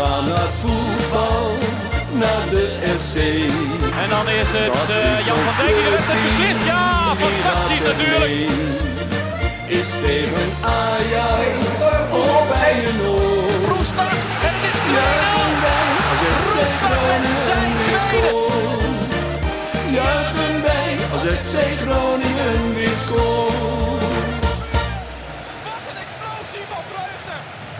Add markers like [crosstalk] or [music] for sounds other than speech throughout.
gaan naar het voetbal, naar de FC. En dan is het Dat eh, is Jan van Dijk die heeft het beslist. Ja, fantastisch natuurlijk. Is tegen Ajax of bij een oor. Roestak en het is 2-0. Juichen wij als FC Roestak met zijn tweede. Juichen wij als FC Groningen weer scoort.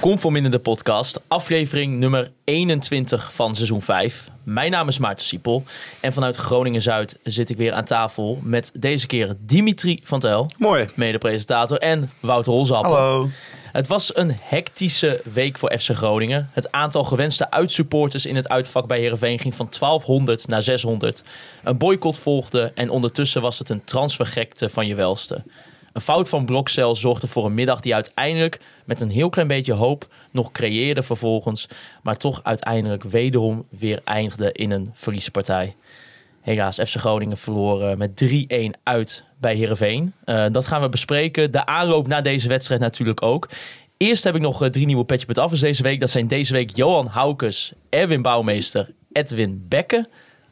Conform in de podcast, aflevering nummer 21 van seizoen 5. Mijn naam is Maarten Siepel en vanuit Groningen-Zuid zit ik weer aan tafel met deze keer Dimitri van Tel, Mooi. mede-presentator, en Wouter Holzappel. Hallo. Het was een hectische week voor FC Groningen. Het aantal gewenste uitsupporters in het uitvak bij Heerenveen ging van 1200 naar 600. Een boycott volgde en ondertussen was het een transfergekte van je welste. Een fout van Blokcel zorgde voor een middag die uiteindelijk met een heel klein beetje hoop nog creëerde vervolgens, maar toch uiteindelijk wederom weer eindigde in een verliespartij. Helaas, FC Groningen verloren met 3-1 uit bij Heerenveen. Eh, dat gaan we bespreken. De aanloop naar deze wedstrijd natuurlijk ook. Eerst heb ik nog eh, drie nieuwe Petje Pet Affers deze week. Dat zijn deze week Johan Haukes, Erwin Bouwmeester, Edwin Bekke.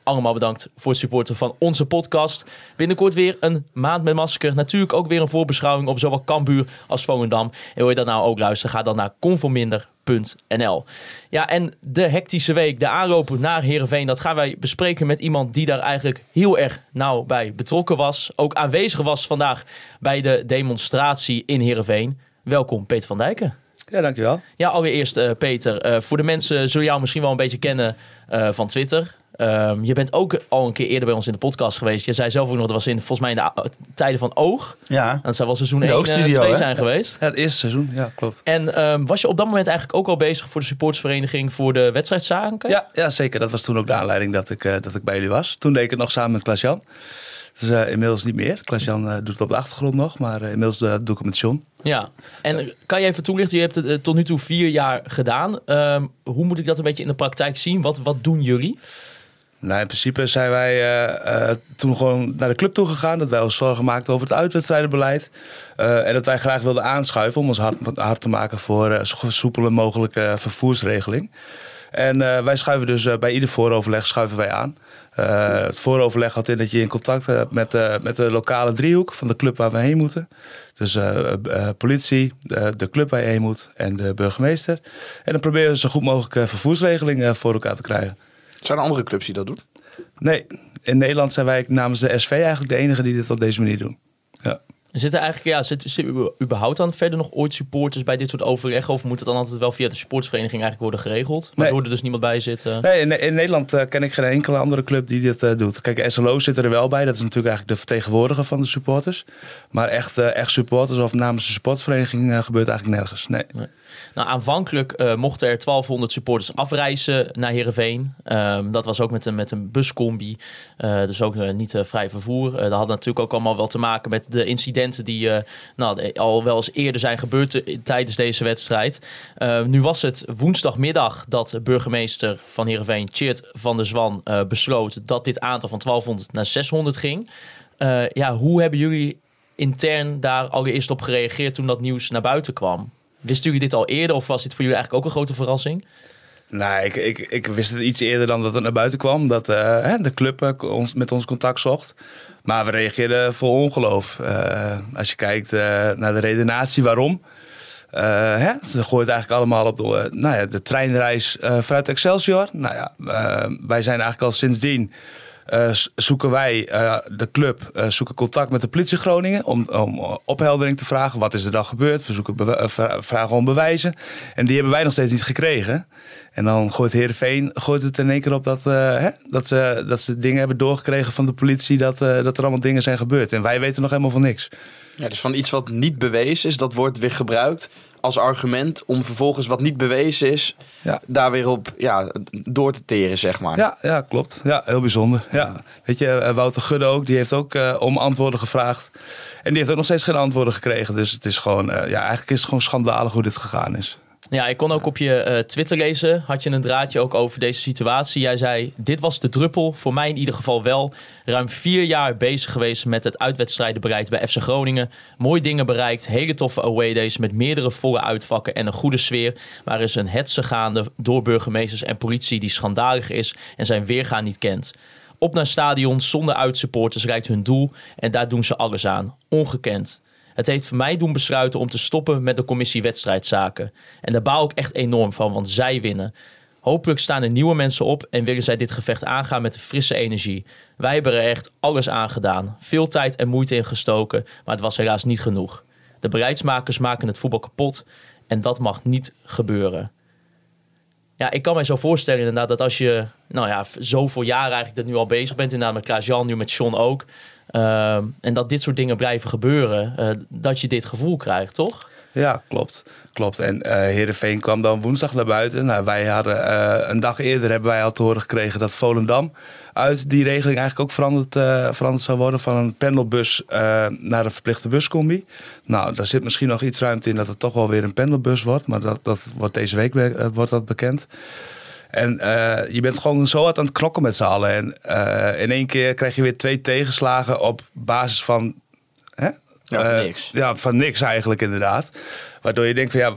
Allemaal bedankt voor het supporten van onze podcast. Binnenkort weer een maand met masker. Natuurlijk ook weer een voorbeschouwing op zowel Cambuur als Volendam. En wil je dat nou ook luisteren? Ga dan naar conforminder.nl. Ja, en de hectische week, de aanloop naar Heerenveen... dat gaan wij bespreken met iemand die daar eigenlijk heel erg nauw bij betrokken was. Ook aanwezig was vandaag bij de demonstratie in Heerenveen. Welkom, Peter van Dijken. Ja, dankjewel. Ja, allereerst eh, Peter. eh, voor de mensen zullen jou misschien wel een beetje kennen eh, van Twitter. Ehm, je bent ook al een keer eerder bij ons in de podcast geweest. Je zei zelf ook nog, dat was in, volgens mij in de tijden van Oog. Ja, Dat zou wel seizoen In de 1 en Oogstudio, 2 hè? zijn geweest. Ja, het eerste seizoen. Ja, klopt. En ehm, was je op dat moment eigenlijk ook al bezig voor de supportersvereniging voor de wedstrijdzaken? Ja, ja, zeker. Dat was toen ook de aanleiding dat ik, eh, dat ik bij jullie was. Toen deed ik het nog samen met Klaas-Jan. Dus eh, inmiddels niet meer. Klaas-Jan eh, doet het op de achtergrond nog, maar inmiddels doe ik het met John. Ja. En kan je even toelichten, je hebt het tot nu toe vier jaar gedaan. Ehm, hoe moet ik dat een beetje in de praktijk zien? Wat, wat doen jullie? Nou, in principe zijn wij eh, eh, toen gewoon naar de club toe gegaan. Dat wij ons zorgen maakten over het uitwedstrijdenbeleid. Eh, en dat wij graag wilden aanschuiven om ons hard, te maken voor zo soepele mogelijke vervoersregeling. En wij schuiven dus bij ieder vooroverleg schuiven wij aan. Het vooroverleg houdt in dat je in contact hebt met, met de lokale driehoek van de club waar we heen moeten. Dus politie, de, de club waar je heen moet en de burgemeester. En dan proberen we zo goed mogelijk vervoersregeling eh, voor elkaar te krijgen. Zijn er andere clubs die dat doen? Nee, in Nederland zijn wij namens de SV eigenlijk de enige die dit op deze manier doen. Ja. Zitten eigenlijk, ja, zitten zitten überhaupt dan verder nog ooit supporters bij dit soort overleggen? Of moet het dan altijd wel via de supportersvereniging eigenlijk worden geregeld? Waardoor Nee. er dus niemand bij zit? eh? Nee, in, in Nederland eh, ken ik geen enkele andere club die dit eh, doet. Kijk, SLO zit er wel bij. Dat is natuurlijk eigenlijk de vertegenwoordiger van de supporters. Maar echt, eh, echt supporters of namens de supportersvereniging eh, gebeurt eigenlijk nergens. Nee. Nou, aanvankelijk eh, mochten er 1200 supporters afreizen naar Heerenveen. Ehm, dat was ook met een, met een buscombi. Eh, dus ook eh, niet vrij vervoer. Dat had natuurlijk ook allemaal wel te maken met de incidenten die nou, al wel eens eerder zijn gebeurd tijdens deze wedstrijd. Eh, nu was het woensdagmiddag dat burgemeester van Heerenveen, Tjeerd van der Zwan, besloot dat dit aantal van 1200 naar 600 ging. Ja, hoe hebben jullie intern daar allereerst op gereageerd toen dat nieuws naar buiten kwam? Wisten jullie dit al eerder of was dit voor jullie eigenlijk ook een grote verrassing? Nee, ik, ik, ik wist het iets eerder dan dat het naar buiten kwam. Dat eh, de club eh, ons, met ons contact zocht. Maar we reageerden vol ongeloof. Eh, als je kijkt naar de redenatie waarom. hè, ze gooit eigenlijk allemaal op de, nou ja, de treinreis vanuit Excelsior. Nou ja, wij zijn eigenlijk al sindsdien... eh, zoeken wij, eh, de club, eh, zoeken contact met de politie Groningen om, om opheldering te vragen. Wat is er dan gebeurd? We zoeken vragen om bewijzen. En die hebben wij nog steeds niet gekregen. En dan gooit Heerenveen gooit het in één keer op dat, hè, dat, ze, dat ze dingen hebben doorgekregen van de politie. Dat, dat er allemaal dingen zijn gebeurd. En wij weten nog helemaal van niks. Ja, dus van iets wat niet bewezen is, dat wordt weer gebruikt als argument om vervolgens wat niet bewezen is, Ja. daar weer op ja, door te teren, zeg maar. Ja, ja klopt. Ja, heel bijzonder. Ja. Weet je, eh, Wouter Gudde ook, die heeft ook eh, om antwoorden gevraagd. En die heeft ook nog steeds geen antwoorden gekregen. Dus het is gewoon, eh, ja, eigenlijk is het gewoon schandalig hoe dit gegaan is. Ja, ik kon ook op je eh, Twitter lezen. Had je een draadje ook over deze situatie. Jij zei: Dit was de druppel. Voor mij in ieder geval wel. Ruim vier jaar bezig geweest met het uitwedstrijdenbereid bij FC Groningen. Mooie dingen bereikt. Hele toffe away days met meerdere volle uitvakken en een goede sfeer. Maar er is een hetze gaande door burgemeesters en politie die schandalig is en zijn weergaan niet kent. Op naar stadion zonder uitsupporters rijdt hun doel en daar doen ze alles aan. Ongekend. Het heeft voor mij doen besluiten om te stoppen met de commissie wedstrijdzaken. En daar baal ik echt enorm van, want zij winnen. Hopelijk staan er nieuwe mensen op en willen zij dit gevecht aangaan met een frisse energie. Wij hebben er echt alles aan gedaan. Veel tijd en moeite in gestoken, maar het was helaas niet genoeg. De bereidsmakers maken het voetbal kapot en dat mag niet gebeuren. Ja, ik kan mij zo voorstellen inderdaad dat als je nou ja, zoveel jaar eigenlijk dat nu al bezig bent, inderdaad met Klaas-Jan, nu met John ook, en dat dit soort dingen blijven gebeuren, eh, dat je dit gevoel krijgt, toch? Ja, klopt. klopt. En eh Heerenveen kwam dan woensdag naar buiten. Nou, wij hadden eh, een dag eerder hebben wij al te horen gekregen dat Volendam uit die regeling eigenlijk ook veranderd, zou worden van een pendelbus naar een verplichte buscombi. Nou, daar zit misschien nog iets ruimte in dat het toch wel weer een pendelbus wordt, maar dat, dat wordt deze week wordt dat bekend. En eh, je bent gewoon zo hard aan het knokken met z'n allen. En eh, in één keer krijg je weer twee tegenslagen op basis van... Hè? Ja, van Eh, niks. Ja, van niks eigenlijk inderdaad. Waardoor je denkt van ja,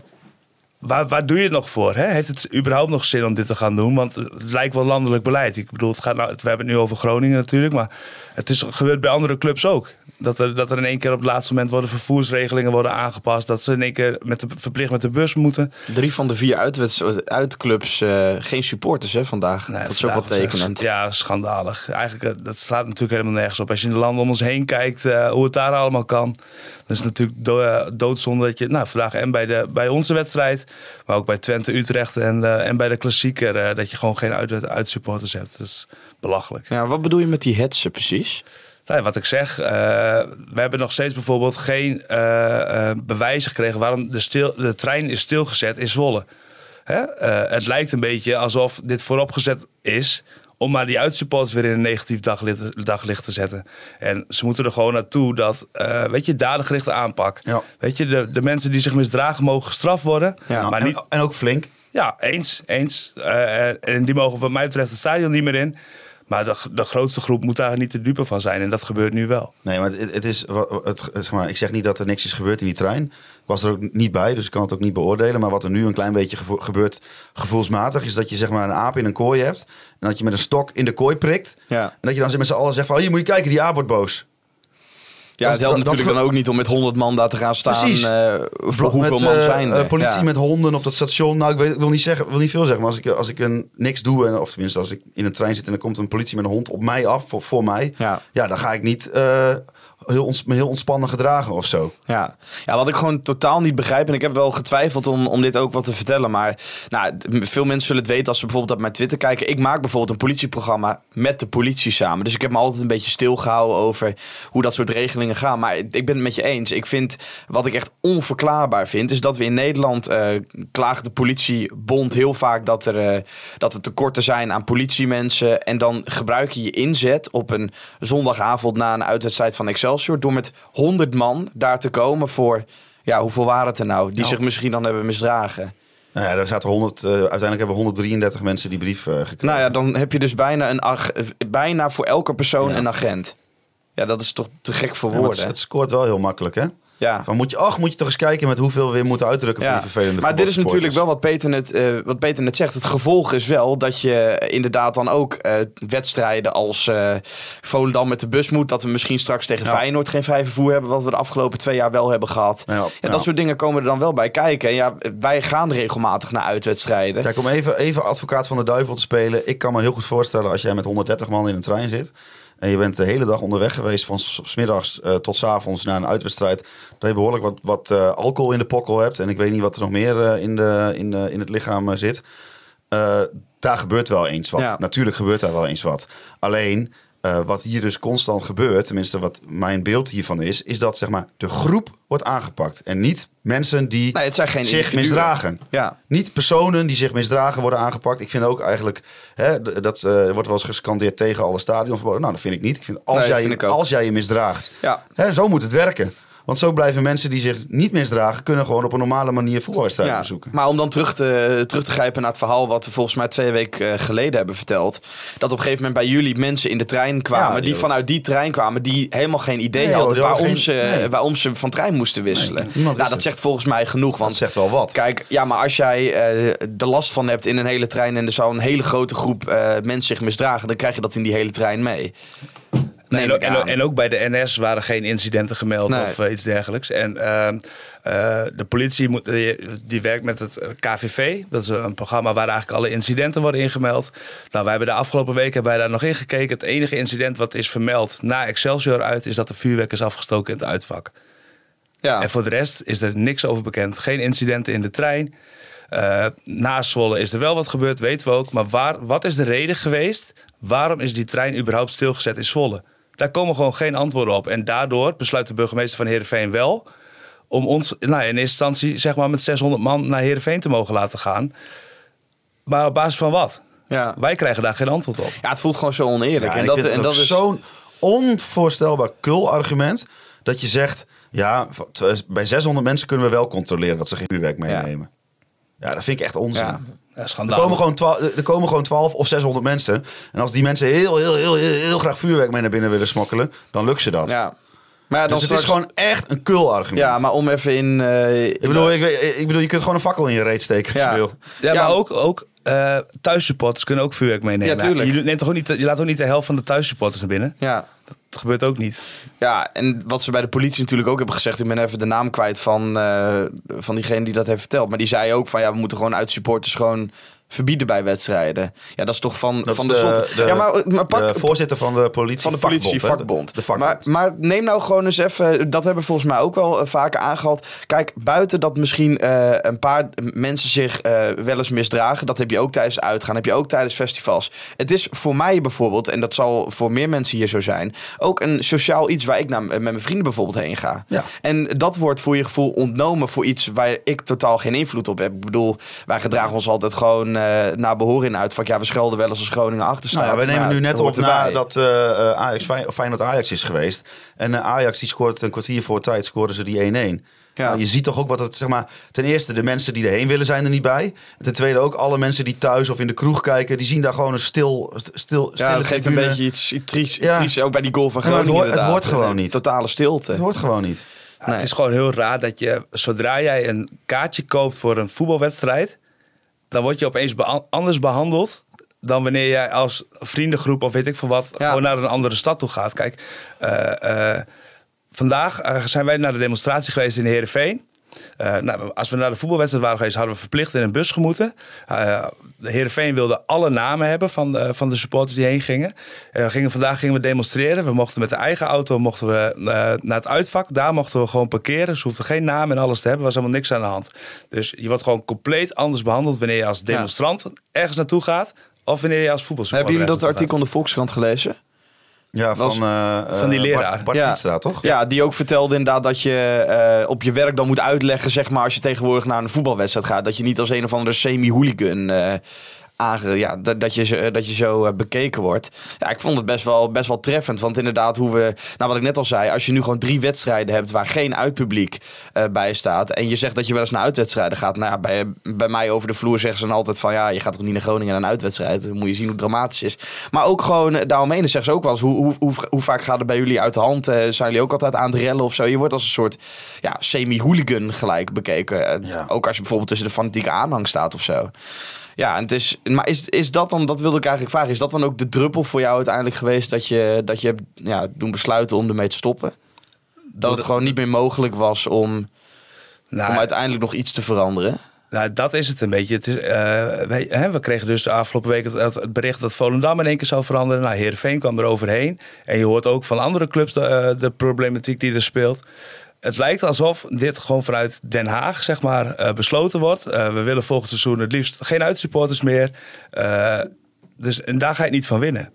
waar, waar doe je het nog voor? Hè? Heeft het überhaupt nog zin om dit te gaan doen? Want het lijkt wel landelijk beleid. Ik bedoel, het gaat nou, we hebben het nu over Groningen natuurlijk. Maar het is, gebeurt bij andere clubs ook. Dat er, dat er in één keer op het laatste moment worden vervoersregelingen worden aangepast. Dat ze in één keer met de, verplicht met de bus moeten. Drie van de vier uitwedst- uitclubs eh, geen supporters hè, vandaag. Nee, dat is ook wel tekenend. Ja, schandalig. Eigenlijk, eh, dat slaat natuurlijk helemaal nergens op. Als je in de landen om ons heen kijkt, eh, hoe het daar allemaal kan. Dan is natuurlijk do doodzonde dat je, nou vandaag en bij, de, bij onze wedstrijd, maar ook bij Twente, Utrecht en, en bij de klassieker, dat je gewoon geen uit, uitsupporters hebt. Dat is belachelijk. Ja, wat bedoel je met die hetsen precies? Nou, wat ik zeg, eh, we hebben nog steeds bijvoorbeeld geen eh, bewijs gekregen waarom de, stil, de trein is stilgezet in Zwolle. Hè? Het lijkt een beetje alsof dit vooropgezet is om maar die uitsupporters weer in een negatief daglicht, daglicht te zetten. En ze moeten er gewoon naartoe dat, weet je, dadengerichte aanpak. Ja. Weet je, de, de mensen die zich misdragen mogen gestraft worden. Ja, maar en, niet, en ook flink. ja, eens. eens. En die mogen wat mij betreft het stadion niet meer in. Maar de, de grootste groep moet daar niet de dupe van zijn. En dat gebeurt nu wel. Nee, maar het, het is. Het, zeg maar, ik zeg niet dat er niks is gebeurd in die trein. Ik was er ook niet bij, dus ik kan het ook niet beoordelen. Maar wat er nu een klein beetje gevo- gebeurt, gevoelsmatig, is dat je zeg maar een aap in een kooi hebt. En dat je met een stok in de kooi prikt. Ja. En dat je dan met z'n allen zegt van, oh, hier moet je kijken, die aap wordt boos. Ja, het helpt dat- natuurlijk dat dan ook niet om met 100 man daar te gaan staan. Eh, voor hoeveel man eh, zijn er? eh, politie Ja. met honden op dat station. Nou, ik, weet, ik wil, niet zeggen, wil niet veel zeggen. Maar als ik, als ik een, niks doe, en, of tenminste als ik in een trein zit en er komt een politie met een hond op mij af, voor, voor mij. Ja. Ja, dan ga ik niet heel, ons, heel ontspannen gedragen of zo. Ja. ja, wat ik gewoon totaal niet begrijp. En ik heb wel getwijfeld om, om dit ook wat te vertellen. Maar nou, veel mensen zullen het weten als ze bijvoorbeeld op mijn Twitter kijken. Ik maak bijvoorbeeld een politieprogramma met de politie samen. Dus ik heb me altijd een beetje stilgehouden over hoe dat soort regelingen gaan. Maar ik ben het met je eens. Ik vind, wat ik echt onverklaarbaar vind, is dat we in Nederland eh klaagt de politiebond heel vaak dat er, eh, dat er tekorten zijn aan politiemensen. En dan gebruik je je inzet op een zondagavond na een uitwedstrijd van Excelsior door met 100 man daar te komen voor, ja, hoeveel waren het er nou? Die zich misschien dan hebben misdragen. Nou ja, er zaten 100, eh, uiteindelijk hebben 133 mensen die brief eh, gekregen. Nou ja, dan heb je dus bijna, een ag- eh, bijna voor elke persoon Ja. een agent. Ja, dat is toch te gek voor Ja, maar het, woorden. het scoort wel heel makkelijk, hè? Ja. Van moet je, ach, moet je toch eens kijken met hoeveel we weer moeten uitdrukken voor Ja. die vervelende Maar dit is natuurlijk wel wat Peter, net, eh, wat Peter net zegt. Het gevolg is wel dat je inderdaad dan ook eh, wedstrijden als eh Volendam met de bus moet. Dat we misschien straks tegen Ja. Feyenoord geen vrij vervoer hebben. Wat we de afgelopen twee jaar wel hebben gehad. Ja, ja. Dat soort dingen komen er dan wel bij kijken. En ja, wij gaan regelmatig naar uitwedstrijden. Kijk, om even, even advocaat van de duivel te spelen. Ik kan me heel goed voorstellen als jij met 130 man in een trein zit. En je bent de hele dag onderweg geweest van s- s middags eh, tot s avonds naar een uitwedstrijd. Dat je behoorlijk wat, wat eh, alcohol in de pokkel hebt. En ik weet niet wat er nog meer eh, in, de, in, de, in het lichaam zit. Daar gebeurt wel eens wat. Ja. Natuurlijk gebeurt daar wel eens wat. Alleen, eh, wat hier dus constant gebeurt, tenminste wat mijn beeld hiervan is, is dat zeg maar de groep wordt aangepakt. En niet mensen die Nee, het zijn geen zich individuen. misdragen. Ja. Niet personen die zich misdragen worden aangepakt. Ik vind ook eigenlijk, hè, dat eh, wordt wel eens gescandeerd tegen alle stadionverboden. Nou, dat vind ik niet. Ik vind als, Nee, jij, vind ik ook. als jij je misdraagt, Ja. hè, zo moet het werken. Want zo blijven mensen die zich niet misdragen... kunnen gewoon op een normale manier voetbalwedstrijden Ja, bezoeken. maar om dan terug te, terug te grijpen naar het verhaal wat we volgens mij twee weken eh, geleden hebben verteld. Dat op een gegeven moment bij jullie mensen in de trein kwamen. Ja, die vanuit die trein kwamen. Die helemaal geen idee Nee, hadden waarom, geen- ze, nee. waarom ze van trein moesten wisselen. Nee, nou, dat het. zegt volgens mij genoeg. Want Dat zegt wel wat. Kijk, ja, maar als jij eh er last van hebt in een hele trein en er zou een hele grote groep eh, mensen zich misdragen, dan krijg je dat in die hele trein mee. Nee, en, ook bij de NS waren geen incidenten gemeld Nee. of eh, iets dergelijks. En ehm, eh, de politie moet, die, die werkt met het eh, KVV. Dat is een programma waar eigenlijk alle incidenten worden ingemeld. Nou, wij hebben de afgelopen weken hebben wij daar nog in gekeken. Het enige incident wat is vermeld na Excelsior uit... is dat er vuurwerk is afgestoken in het uitvak. Ja. En voor de rest is er niks over bekend. Geen incidenten in de trein. Eh na Zwolle is er wel wat gebeurd, weten we ook. Maar waar, wat is de reden geweest? Waarom is die trein überhaupt stilgezet in Zwolle? Daar komen gewoon geen antwoorden op. En daardoor besluit de burgemeester van Heerenveen wel... om ons nou, in eerste instantie zeg maar, met 600 man naar Heerenveen te mogen laten gaan. Maar op basis van wat? Ja. Wij krijgen daar geen antwoord op. ja, het voelt gewoon zo oneerlijk. Ja, en dat, vind het en dat is zo'n onvoorstelbaar kul argument... dat je zegt, ja, bij 600 mensen kunnen we wel controleren... dat ze geen vuurwerk meenemen. Ja, dat vind ik echt onzin. Ja. Ja, Er komen, gewoon 12, er komen gewoon 12 of 600 mensen. En als die mensen heel, heel, heel, heel, heel graag vuurwerk mee naar binnen willen smokkelen, dan lukt ze dat. Ja. Maar ja, dan dus het is gewoon echt een kul argument. Ja, maar om even in... eh, ik, bedoel, ik, ik bedoel, je kunt gewoon een fakkel in je reet steken als Ja. je wil. Ja, Ja. maar ook, ook eh, thuissupporters kunnen ook vuurwerk meenemen. Ja, tuurlijk. Je, neemt toch ook niet, je laat ook niet de helft van de thuissupporters naar binnen? ja. Dat gebeurt ook niet. Ja, en wat ze bij de politie natuurlijk ook hebben gezegd... ik ben even de naam kwijt van, eh, van diegene die dat heeft verteld. Maar die zei ook van ja, we moeten gewoon uit supporters gewoon verbieden bij wedstrijden. Ja, dat is toch van, Dat van de, de, zot. de, ja, maar, maar pak, de voorzitter van de politie van de politie vakbond, hè? vakbond. De vakbond. Maar, maar neem nou gewoon eens even, dat hebben we volgens mij ook wel eh, vaker aangehaald. Kijk, buiten dat misschien eh, een paar mensen zich eh, wel eens misdragen, dat heb je ook tijdens uitgaan, heb je ook tijdens festivals. Het is voor mij bijvoorbeeld, en dat zal voor meer mensen hier zo zijn, ook een sociaal iets waar ik naar, met mijn vrienden bijvoorbeeld heen ga. Ja. En dat wordt voor je gevoel ontnomen voor iets waar ik totaal geen invloed op heb. Ik bedoel, wij gedragen ons altijd gewoon eh, naar behoren in uitvak. Ja, we schelden wel eens als Groningen achter staat. Nou ja, we nemen nu net dat op erbij. nadat eh eh, Ajax, of Feyenoord Ajax is geweest. En Ajax die scoort een kwartier voor tijd, scoorden ze die 1-1. Ja. Nou, je ziet toch ook wat het, zeg maar, ten eerste de mensen die erheen willen zijn er niet bij. En ten tweede ook alle mensen die thuis of in de kroeg kijken, die zien daar gewoon een stil, stil Ja, dat geeft een beetje iets, iets triest, Ja. triest, ook bij die goal van Ja, het Groningen hoort- het hoort gewoon niet. Totale stilte. Het hoort gewoon niet. Ja, Nee. Het is gewoon heel raar dat je, zodra jij een kaartje koopt voor een voetbalwedstrijd, dan word je opeens anders behandeld dan wanneer jij als vriendengroep of weet ik veel wat Ja. gewoon naar een andere stad toe gaat. Kijk, eh, eh, vandaag eh, zijn wij naar de demonstratie geweest in Heerenveen. Nou, als we naar de voetbalwedstrijd waren geweest, hadden we verplicht in een bus gemoeten. De Heerenveen wilde alle namen hebben van de, van de supporters die heen gingen. Eh, gingen. Vandaag gingen we demonstreren. We mochten met de eigen auto mochten we, eh, naar het uitvak. Daar mochten we gewoon parkeren. Ze hoefden geen naam en alles te hebben. Er was helemaal niks aan de hand. Dus je wordt gewoon compleet anders behandeld wanneer je als demonstrant ergens naartoe gaat. Of wanneer je als voetbalsupporter Hebben jullie dat artikel in de Volkskrant gelezen? Ja, Was- van, eh, van die eh, leraar. Bart, Bart Ja. Toch? Ja, die ook vertelde inderdaad dat je eh, op je werk dan moet uitleggen, zeg maar, als je tegenwoordig naar een voetbalwedstrijd gaat, dat je niet als een of andere semi-hooligan ja, dat, dat, je, zo- dat je zo eh, bekeken wordt. Ja, ik vond het best wel, best wel treffend, want inderdaad, hoe we, nou wat ik net al zei, als je nu gewoon drie wedstrijden hebt waar geen uitpubliek eh, bij staat en je zegt dat je wel eens naar uitwedstrijden gaat, nou ja, bij, bij mij over de vloer zeggen ze dan altijd van, ja, je gaat toch niet naar Groningen naar een uitwedstrijd, dan moet je zien hoe dramatisch is. Maar ook gewoon eh, daaromheen zeggen ze ook wel eens, hoe, hoe, hoe, hoe vaak gaat het bij jullie uit de hand? Eh, zijn jullie ook altijd aan het rellen of zo? Je wordt als een soort ja, semi-hooligan gelijk bekeken. Eh, Ja. Ook als je bijvoorbeeld tussen de fanatieke aanhang staat of zo. Ja, en het is, maar is, is dat dan, dat wilde ik eigenlijk vragen, is dat dan ook de druppel voor jou uiteindelijk geweest dat je, dat je hebt ja, doen besluiten om ermee te stoppen? Dat het gewoon niet meer mogelijk was om, Nou, om uiteindelijk nog iets te veranderen? Nou, dat is het een beetje. Het is, eh, wij, hè, we kregen dus de afgelopen week het, het- het bericht dat Volendam in één keer zou veranderen. Nou, Heerenveen kwam er overheen. En je hoort ook van andere clubs de, eh, de problematiek die er speelt. Het lijkt alsof dit gewoon vanuit Den Haag zeg maar, eh, besloten wordt. Eh, we willen volgend seizoen het liefst geen uitsupporters meer. Eh, dus, en daar ga je niet van winnen.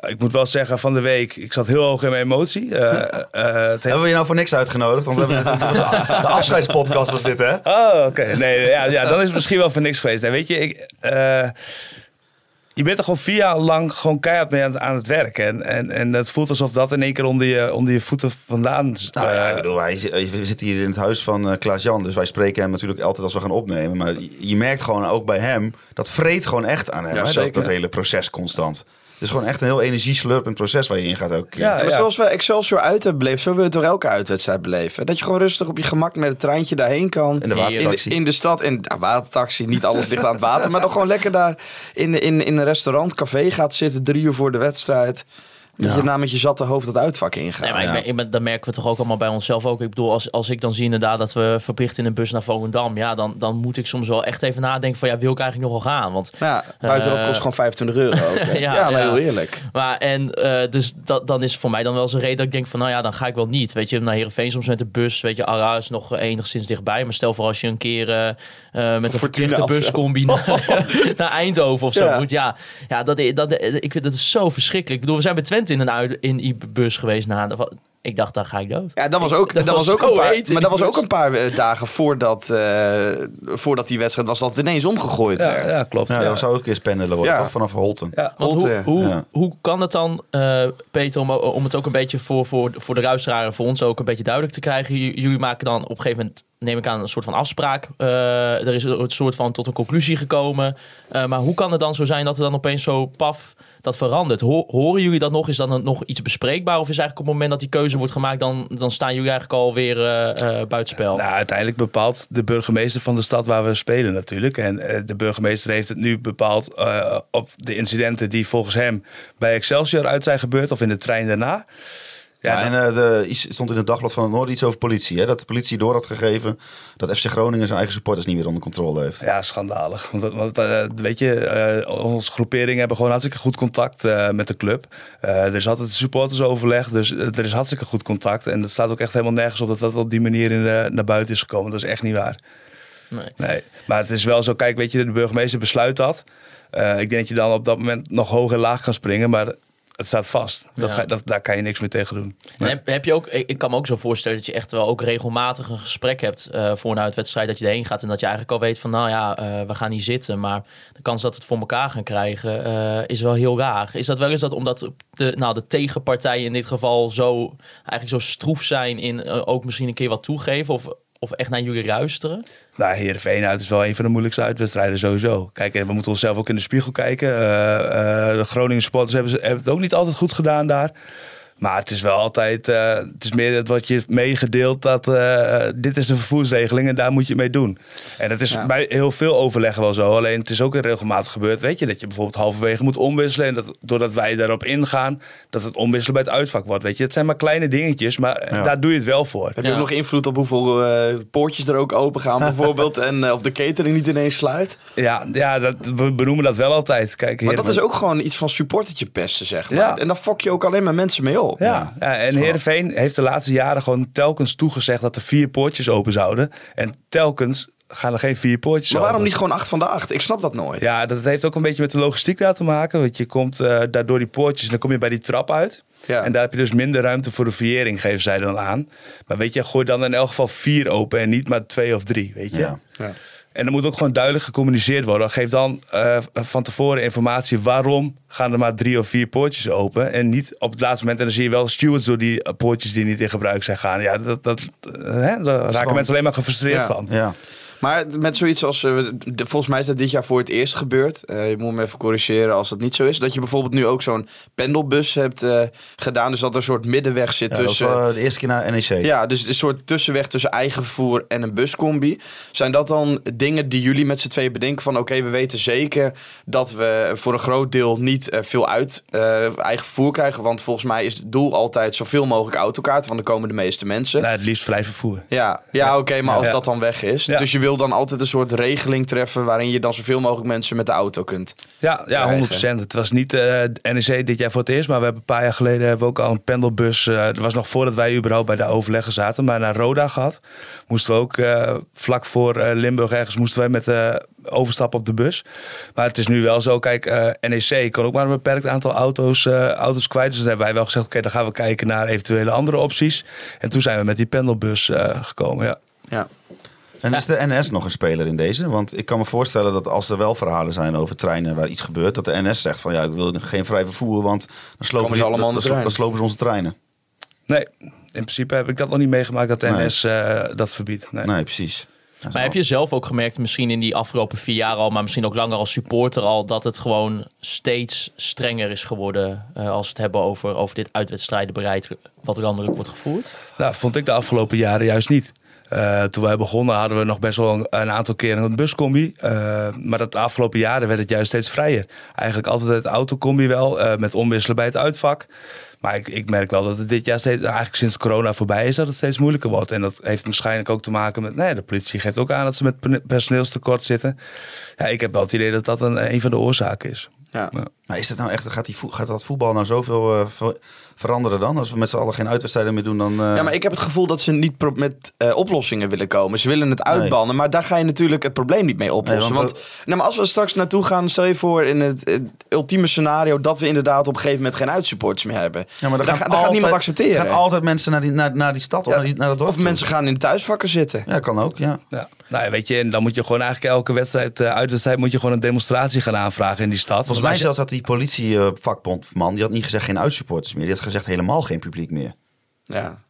Ik moet wel zeggen, van de week, ik zat heel hoog in mijn emotie. [laughs] Heeft Hebben we je nou voor niks uitgenodigd? Want we hebben [laughs] natuurlijk de afscheidspodcast was dit, hè? Oh, oké. Nee, ja, ja, dan is het misschien wel voor niks geweest. En weet je, ik, je bent er gewoon vier jaar lang gewoon keihard mee aan, aan het werk. En, en, en het voelt alsof dat in één keer onder je, onder je voeten vandaan... Nou ja, eh, ik bedoel, wij, zi- we zitten hier in het huis van eh, Klaas-Jan. Dus wij spreken hem natuurlijk altijd als we gaan opnemen. Maar je- merkt gewoon ook bij hem, dat vreet gewoon echt aan hem. Ja, hè, dat, zeker. dat hele proces constant. Het is gewoon echt een heel energieslurpend proces waar je in gaat. Ja, Ja, maar zoals we Excelsior uit hebben beleefd, zo wil je toch elke uitwedstrijd beleven. Dat je gewoon rustig op je gemak met het treintje daarheen kan. In de watertaxi. In de, in de stad, in de watertaxi, niet alles ligt aan het water. Maar dan gewoon lekker daar in, in, in een restaurant, café gaat zitten, drie uur voor de wedstrijd. Dat Ja. je na met je zatte hoofd dat uitvak ingaat. Nee, maar ik ja. ben- ik ben- dat merken we toch ook allemaal bij onszelf ook. Ik bedoel, als, als ik dan zie inderdaad dat we verplicht in een bus naar Volendam... ja, dan, dan moet ik soms wel echt even nadenken van... ja, wil ik eigenlijk nog wel gaan? Want Ja, buiten dat Eh, kost gewoon 25 euro. Ook. [laughs] Ja, ja, maar ja. heel eerlijk. Maar en uh, dus dat, dan is voor mij dan wel eens een reden dat ik denk van nou ja, dan ga ik wel niet. Weet je, naar Heerenveen soms met de bus. Weet je, Arra is nog enigszins dichtbij. Maar stel voor als je een keer uh, uh, met een verplichte buscombi naar, [laughs] [laughs] naar Eindhoven of zo Ja. moet. Ja, ja dat, dat, ik vind dat is zo verschrikkelijk. Ik bedoel, we zijn bij Twente in een uit, in die bus geweest. Na, ik dacht, daar ga ik dood. Ja, dat was ook, [laughs] Dat dat was was ook een paar, maar dat was ook een paar eh, dagen voordat, eh, voordat die wedstrijd was, dat het ineens omgegooid ja, werd. ja, klopt. Ja, Ja. dat zou ook een keer pendelen worden, Ja. toch? Vanaf Holten. Hoe, hoe, ja. hoe kan het dan, eh, Peter, om, om het ook een beetje voor, voor, voor de luisteraar en voor ons ook een beetje duidelijk te krijgen? J- jullie maken dan op een gegeven moment, neem ik aan, een soort van afspraak. Eh, er is een soort van tot een conclusie gekomen. Eh, maar hoe kan het dan zo zijn dat er dan opeens zo paf dat verandert? Ho- horen jullie dat nog? Is dan nog iets bespreekbaar? Of is eigenlijk op het moment dat die keuze wordt gemaakt, dan, dan staan jullie eigenlijk alweer eh buitenspel? Nou, uiteindelijk bepaalt de burgemeester van de stad waar we spelen natuurlijk. En de burgemeester heeft het nu bepaald op de incidenten die volgens hem bij Excelsior uit zijn gebeurd. Of in de trein daarna. Ja, en eh, de, iets- stond in het dagblad van het Noorden iets over politie. Hè? Dat de politie door had gegeven dat FC Groningen zijn eigen supporters niet meer onder controle heeft. Ja, schandalig. Want, dat- want eh, weet je, eh, onze groeperingen hebben gewoon hartstikke goed contact eh, met de club. Eh, er is altijd supportersoverleg, dus eh, er is hartstikke goed contact. En dat staat ook echt helemaal nergens op dat dat op die manier in, eh, naar buiten is gekomen. Dat is echt niet waar. Nee. Nee, maar het is wel zo, kijk, weet je, de burgemeester besluit dat. Eh, ik denk dat je dan op dat moment nog hoog en laag kan springen, maar het staat vast. Dat Ja. ga, dat, daar kan je niks meer tegen doen. En Heb, heb je ook, ik kan me ook zo voorstellen dat je echt wel ook regelmatig een gesprek hebt eh, voor een uitwedstrijd dat je erheen gaat en dat je eigenlijk al weet van nou ja, eh, we gaan niet zitten, maar de kans dat we het voor elkaar gaan krijgen eh, is wel heel laag. Is dat wel eens dat omdat de, nou, de tegenpartijen in dit geval zo eigenlijk zo stroef zijn in ook misschien een keer wat toegeven of, of echt naar jullie luisteren? Nou, Heerenveen uit is wel een van de moeilijkste uitwedstrijden sowieso. Kijk, en we moeten onszelf ook in de spiegel kijken. Eh, eh, de Groningen supporters hebben, ze- hebben het ook niet altijd goed gedaan daar. Maar het is wel altijd, eh, het is meer het wat je meegedeeld dat eh, dit is de vervoersregeling en daar moet je mee doen. En dat is Ja. bij heel veel overleggen wel zo. Alleen het is ook regelmatig gebeurd, weet je, dat je bijvoorbeeld halverwege moet omwisselen. En dat doordat wij daarop ingaan, dat het omwisselen bij het uitvak wordt. Weet je, het zijn maar kleine dingetjes, maar Ja. daar doe je het wel voor. Heb je Ja. ook nog invloed op hoeveel eh, poortjes er ook open gaan [laughs] bijvoorbeeld? en eh, of de catering niet ineens sluit? Ja, ja dat, we benoemen dat wel altijd. Kijk, Maar dat is ook gewoon iets van supportertje pesten, zeg maar. Ja. En dan fok je ook alleen maar mensen mee op. Ja, ja en Heerenveen heeft de laatste jaren gewoon telkens toegezegd dat er vier poortjes open zouden. En telkens gaan er geen vier poortjes Maar waarom open. niet gewoon acht van de acht? Ik snap dat nooit. Ja, dat heeft ook een beetje met de logistiek daar te maken. Want je komt eh daardoor die poortjes en dan kom je bij die trap uit. Ja. En daar heb je dus minder ruimte voor de viering, geven zij dan aan. Maar weet je, gooi dan in elk geval vier open en niet maar twee of drie, weet je. Ja. En er moet ook gewoon duidelijk gecommuniceerd worden. Geef dan eh, van tevoren informatie waarom gaan er maar drie of vier poortjes open. En niet op het laatste moment. En dan zie je wel stewards door die eh, poortjes die niet in gebruik zijn gaan. Ja, dat, dat, eh, hè, daar raken mensen alleen maar gefrustreerd Ja. van. Ja. Maar met zoiets als, eh, de- volgens mij is dat dit jaar voor het eerst gebeurd. Eh, je moet me even corrigeren als dat niet zo is. Dat je bijvoorbeeld nu ook zo'n pendelbus hebt eh, gedaan. Dus dat er een soort middenweg zit Ja, dat was tussen... wel de eerste keer naar NEC. Ja, dus een soort tussenweg tussen eigen vervoer en een buscombi. Zijn dat dan dingen die jullie met z'n tweeën bedenken van... oké, we weten zeker dat we voor een groot deel niet veel uit eh, eigen vervoer krijgen. Want volgens mij is het doel altijd zoveel mogelijk autokaarten. Want dan komen de meeste mensen. Nou, het liefst vrij vervoer. Ja, ja oké, maar als Ja. dat dan weg is. Ja. Dus je wil dan altijd een soort regeling treffen... waarin je dan zoveel mogelijk mensen met de auto kunt. Ja, ja Krijgen. 100%. Het was niet eh NEC dit jaar voor het eerst, maar we hebben een paar jaar geleden hebben we ook al een pendelbus. eh dat was nog voordat wij überhaupt bij de overleggen zaten, maar naar Roda gehad. Moesten we ook eh, vlak voor Limburg ergens moesten wij met overstappen op de bus. Maar het is nu wel zo, kijk, NEC kan ook maar een beperkt aantal auto's, auto's kwijt. Dus dan hebben wij wel gezegd, oké, dan gaan we kijken naar eventuele andere opties. En toen zijn we met die pendelbus gekomen, ja. Ja. En is de NS nog een speler in deze? Want ik kan me voorstellen dat als er wel verhalen zijn over treinen waar iets gebeurt, dat de NS zegt van ja, ik wil geen vrij vervoer, want dan slopen, Komen ze allemaal dan, dan slopen ze onze treinen. Nee, in principe heb ik dat nog niet meegemaakt dat de Nee. NS eh, dat verbiedt. Nee. Nee, precies. Maar heb je zelf ook gemerkt, misschien in die afgelopen vier jaar al, maar misschien ook langer als supporter al, dat het gewoon steeds strenger is geworden eh, als we het hebben over, over dit uitwedstrijdenbeleid wat landelijk wordt gevoerd? Nou, vond ik de afgelopen jaren juist niet. Eh, toen wij begonnen hadden we nog best wel een, een aantal keren een buscombi. Eh, maar dat de afgelopen jaren werd het juist steeds vrijer. Eigenlijk altijd het autocombi wel, eh, met omwisselen bij het uitvak. Maar ik, ik merk wel dat het dit jaar steeds, eigenlijk sinds corona voorbij is, dat het steeds moeilijker wordt. En dat heeft waarschijnlijk ook te maken met, nee, de politie geeft ook aan dat ze met pe- personeelstekort zitten. Ja, ik heb wel het idee dat dat een, een van de oorzaken is. Ja. Ja. Maar is het nou echt, gaat, die gaat dat voetbal nou zoveel ver- veranderen dan? Als we met z'n allen geen uitwedstrijden meer doen, dan... eh, Ja, maar ik heb het gevoel dat ze niet pro- met eh, oplossingen willen komen. Ze willen het uitbannen, maar daar ga je natuurlijk het probleem niet mee oplossen. Nee, want want nou, maar als we straks naartoe gaan, stel je voor in het, het ultieme scenario dat we inderdaad op een gegeven moment geen uitsupporters meer hebben. Ja, maar dat, ga- gaan gaat niemand accepteren. gaan altijd mensen naar die, naar, naar die stad of Ja, naar, die, naar dat dorp of toe. mensen gaan in de thuisvakken zitten. Ja, kan ook, ja. Ja. Nou, ja, weet je, en dan moet je gewoon eigenlijk elke wedstrijd, eh, uitwedstrijd, moet je gewoon een demonstratie gaan aanvragen in die stad. Volgens mij zelfs had die politievakbondman, die had niet gezegd geen uitsupporters meer. Die had gezegd helemaal geen publiek meer. Ja.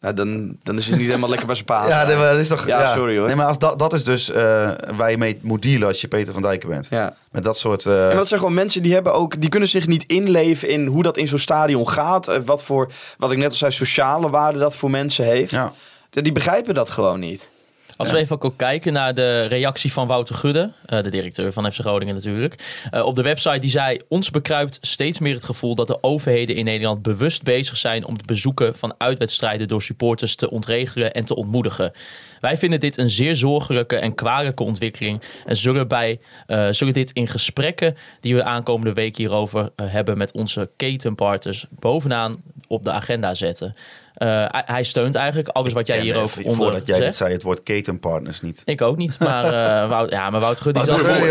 Nou, dan, dan is het niet helemaal lekker bij zijn paas. [laughs] Ja, dat is toch... Ja, sorry, hoor. Nee, maar als dat, dat is dus eh, waar je mee moet dealen als je Peter van Dijken bent. Ja. Met dat soort... eh, En dat zijn gewoon mensen die hebben ook, die kunnen zich niet inleven in hoe dat in zo'n stadion gaat. Wat voor, wat ik net al zei, sociale waarde dat voor mensen heeft. ja. Die begrijpen dat gewoon niet. Als we even ook kijken naar de reactie van Wouter Gudde, eh, de directeur van FC Groningen natuurlijk. eh, op de website die zei, ons bekruipt steeds meer het gevoel dat de overheden in Nederland bewust bezig zijn om het bezoeken van uitwedstrijden door supporters te ontregelen en te ontmoedigen. Wij vinden dit een zeer zorgelijke en kwalijke ontwikkeling en zullen, bij, eh, zullen dit in gesprekken die we aankomende week hierover hebben met onze ketenpartners bovenaan op de agenda zetten. Eh, hij- steunt eigenlijk alles wat jij hierover even, onder Voordat jij dit zei, het woord ketenpartners niet. Ik ook niet, maar, eh [laughs] Wout, ja, maar Wouter Gut is Gudde,